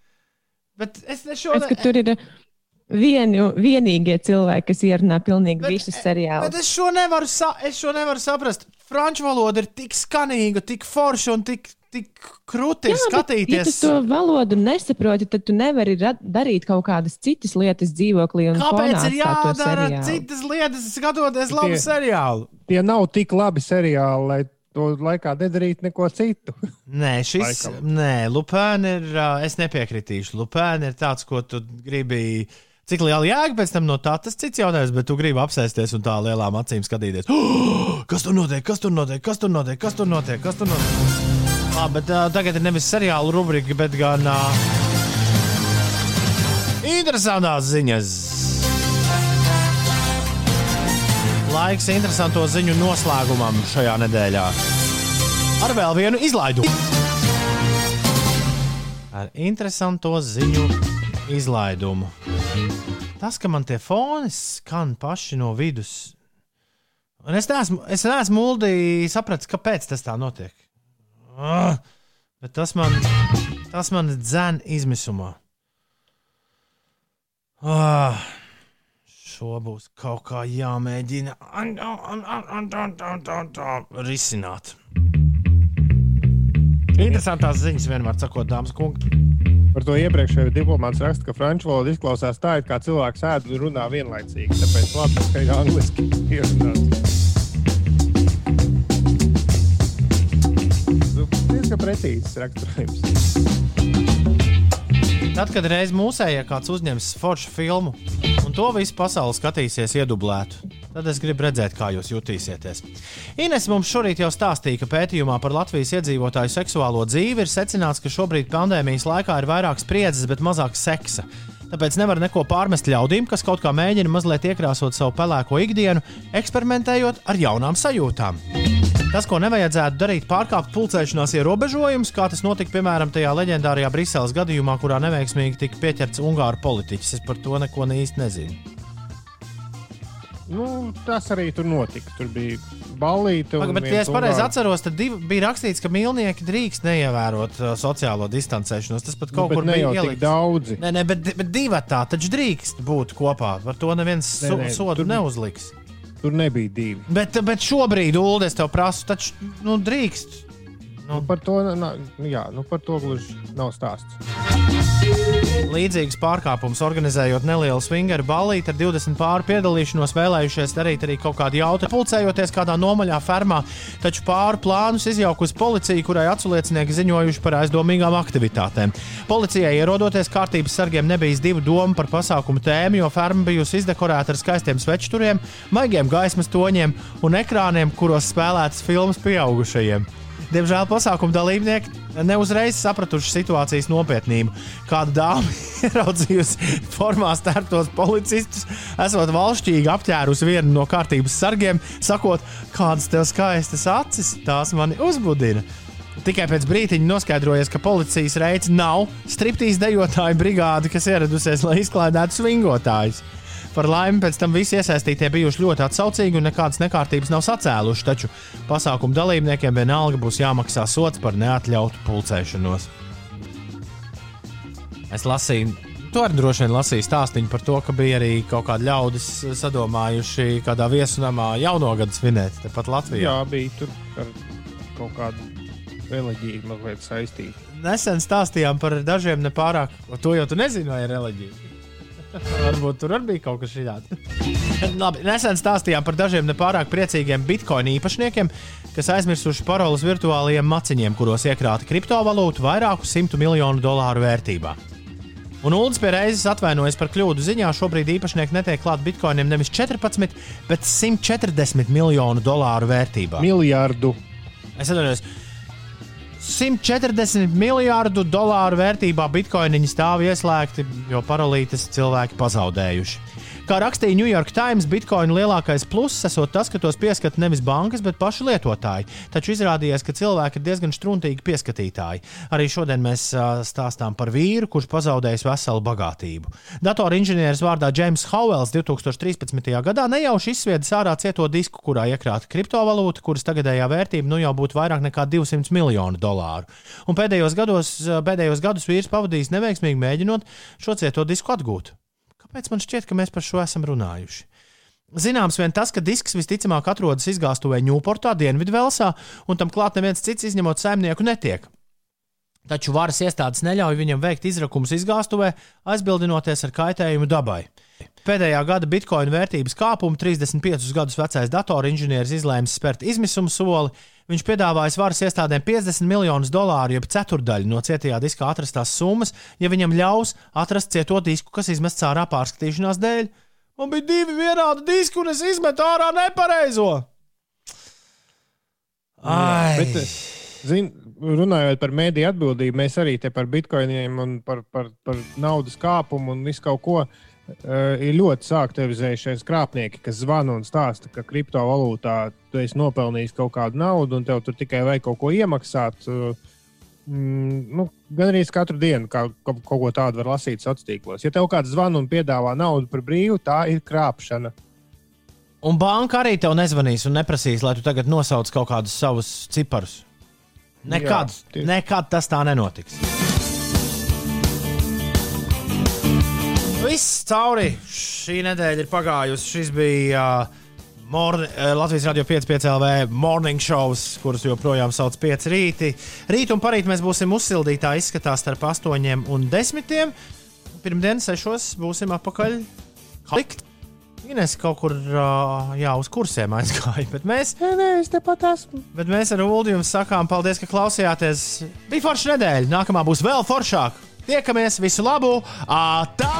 Bet es Es, šodien. ka tur ir vienu, vienīgie cilvēki, kas ierunā pilnīgi Bet- visus seriālus. Bet es šo nevaru, sa es šo nevaru saprast. Franču valoda ir tik skanīga, tik forša un tik, tik krūti ir bet, Ja tu skatīties. to valodu nesaproti, tad tu nevari darīt kaut kādas citas lietas dzīvoklī un Kāpēc fonā ir jādara citas lietas, skatoties labu Tie- seriālu? Tie nav tik labi seriāli, lai to laikā nedarītu neko citu. *laughs* Nē, šis Laikam. nē, Lupēna ir. Es nepiekritīšu. Lupēna ir tāds, ko tu gribi. Cik liela jēga pēc tam no tā, tas cits jautājums, bet tu gribi apsēsties un tā lielām acīm skatīties. Oh, *gasps* kas tur notiek? Kas tur notiek? Kas tur notiek? Kas tur notiek? Kas tur notiek? Labi, bet uh, tagad ir nevis seriāla rubrika, bet gan uh, interesantās ziņas. Laiks interesanto ziņu noslēgumam šajā nedēļā. Ar vēl vienu izlaidumu. Ar interesanto ziņu izlaidumu. Tas, ka man tie foni skan paši no vidus. Un es neesmu, es neesmu muldīgi sapratis, kāpēc tas tā notiek. Ah, bet tas man, tas man dzēn izmisumā. Ah, šo būs kaut kā jāmēģina risināt. Interesantās ziņas vienmēr sakot, dāmas un kungi. Par to iepriekšējo diplomāts raksta, ka franču valoda izklausās tā, it kā cilvēks ēd un runā vienlaicīgi. Tāpēc labi, ka ir angliski ierunāts. Diezgan precīzs raksturojums. Tad, kad reiz mūsējā kāds uzņems foršu filmu, un to visu pasauli skatīsies iedublētu, tad es gribu redzēt, kā jūs jutīsieties. Ines mums šorīt jau stāstīja, ka pētījumā par Latvijas iedzīvotāju seksuālo dzīvi ir secināts, ka šobrīd pandēmijas laikā ir vairāk spriedzes, bet mazāk seksa. Tāpēc nevar neko pārmest ļaudīm, kas kaut kā mēģina mazliet iekrāsot savu pelēko ikdienu, eksperimentējot ar jaunām sajūtām. Tas, ko nevajadzētu darīt, pārkāpt pulcēšanās ierobežojumus, kā tas notika piemēram tajā leģendārajā Briseles gadījumā, kurā neveiksmīgi tika pieķerts Ungāru politiķis. Es par to neko ne īsti nezinu. Nu, tas arī tur notika. Tur bija balīti. Paga, bet, ja es pareizi atceros, tad div, bija rakstīts, ka mīlnieki drīkst neievērot uh, sociālo distancēšanos. Tas pat kaut nu, kur bija ielikts. daudzi. Nē, nē, bet, bet divi tā taču drīkst būt kopā. Par to neviens Nē, nē, sodu tur- neuzliks. Tur nebija divi. Bet, bet šobrīd, Ulu, es tev prasu, taču nu, drīkst. Nu, par to, na, jā, nu, par to gluži nav stāsts. Līdzīgs pārkāpums organizējot nelielu swingeru ballīti ar 20 pāru piedalīšanos, vēlējušies darīt arī kaut kādu jautājumu, pulcējoties kādā nomaļā fermā, taču pāru plānus izjaukusi policija, kurai aculiecinieki ziņojuši par aizdomīgām aktivitātēm. Policijai ierodoties kārtības sargiem nebija divu domu par pasākumu tēmu, jo ferma bijusi izdekorēta ar skaistiem svečturiem, maigiem gaismas toņiem un ekrāniem, kuros spēlētas filmas pieaugušajiem. Diemžēl pasākuma dalībnieki neuzreiz sapratuši situācijas nopietnību. Kāda dāma *laughs* ieraudzījusi formā stērptos policistus, esot valšķīgi apķērusi vienu no kārtības sargiem, sakot, kādas tev skaistas acis, tās mani uzbudina. Tikai pēc brīdiņa noskaidrojies, ka policijas reids nav striptīs dejotāju brigāde, kas ieradusies, lai izklaidētu svingotājus. Par laimi, pēc tam visi iesaistītie bijuši ļoti atsaucīgi un nekādas nekārtības nav sacēluši, taču pasākumu dalībniekiem vienalga būs jāmaksā sots par neatļautu pulcēšanos. Es lasīju, to arī droši vien lasīju stāstīju par to, ka bija arī kaut kādi ļaudis sadomājuši kādā viesunamā jauno gadu svinēt, tepat Latvijā. Jā, bija tur kaut kādu reliģiju mazliet saistīta. Nesen stāstījām par dažiem nepārāk, to jau tu nezini, vai ir reliģija. Varbūt tur arī bija kaut kas tāds. Labi, nesen stāstījām par dažiem nepārāk priecīgiem bitkoinu īpašniekiem, kas aizmirsuši paroles virtuālajiem maciņiem, kuros iekrāta kriptovalūtu vairāku simtu miljonu dolāru vērtībā. Un Ulas pie reizes atvainojas par kļūdu ziņā. Šobrīd īpašnieki netiek klāt bitkoiniem nevis 14, bet 140 miljonu dolāru vērtībā. Miljardu. Es atceros, 140 miljārdu dolāru vērtībā bitkoiniņi stāv ieslēgti, jo paralītes cilvēki pazaudējuši. Kā rakstīja New York Times, bitkoinu lielākais pluss esot tas, ka tos pieskata nevis bankas, bet paši lietotāji. Taču izrādījās, ka cilvēki ir diezgan struntīgi pieskatītāji. Arī šodien mēs stāstām par vīru, kurš pazaudējis veselu bagātību. Datorinženieris vārdā James Howells 2013. gadā nejauši izsviedis ārā cieto disku, kurā iekrāta kriptovalūta, kuras tagadējā vērtība nu jau būtu vairāk nekā 200 miljonu dolāru. Un pēdējos gados, pēdējos gadus vīrs pavadījis neveiksmīgi mēģinot šo cieto disku atgūt. Kāpēc man šķiet, ka mēs par šo esam runājuši? Zināms, vien tas, ka disks visticamāk atrodas izgāstuvē Ņūportā, Dienvidvelsā, un tam klāt neviens cits izņemot saimnieku netiek. Taču varas iestādes neļauj viņam veikt izrakumus izgāstuvē, aizbildinoties ar kaitējumu dabai. Pēdējā gada bitkoina vērtības kāpumu 35 gadus vecais datorinženieris izlēma spērt izmisuma soli. Viņš piedāvājis varas iestādēm 50 miljonus dolāru, jeb ceturdaļu no cietajā diskā atrastās summas, ja viņam ļaus atrast cieto disku, kas izmests ārā pārskatīšanās dēļ. Man bija divi vienādi diski, un es izmetu ārā nepareizo. Ai, Bet, zin, runājot par mēdīju atbildību, mēs arī te par bitkoiniem un par, par, par naudas kāpumu un visu kaut ko. Uh, ir ļoti sāktivizējušies krāpnieki, kas zvana un stāsta, ka kriptovalūtā tu esi nopelnījis kaut kādu naudu, un tev tur tikai vajag kaut ko iemaksāt. Uh, mm, nu, gan arī katru dienu kā, kaut, kaut ko tādu var lasīt sociālos tīklos. Ja tev kāds zvana un piedāvā naudu par brīvu, tā ir krāpšana. Un banka arī tev nezvanīs un neprasīs, lai tu tagad nosauc kaut kādus savus ciparus. Nekad, Jā, tieši. nekad tas tā nenotiks. Viss cauri šī nedēļa ir pagājusi. Šis bija uh, morni, uh, Latvijas Radio 5,5 LV morning shows, kurus joprojām sauc 5 rīti. Rīt un parīt mēs būsim uzsildītā izskatā starp 8 un 10. Pirmdien, 6. būsim apakaļ. Likt. Ines kaut kur uh, jā, uz kursiem aizgāja, bet mēs, Nē, nē, es tepat esmu. bet mēs ar Ulu jums sakām paldies, ka klausījāties. Bija forša nedēļa, nākamā būs vēl foršāka. Tiekamies, visu labu! Ā, tā!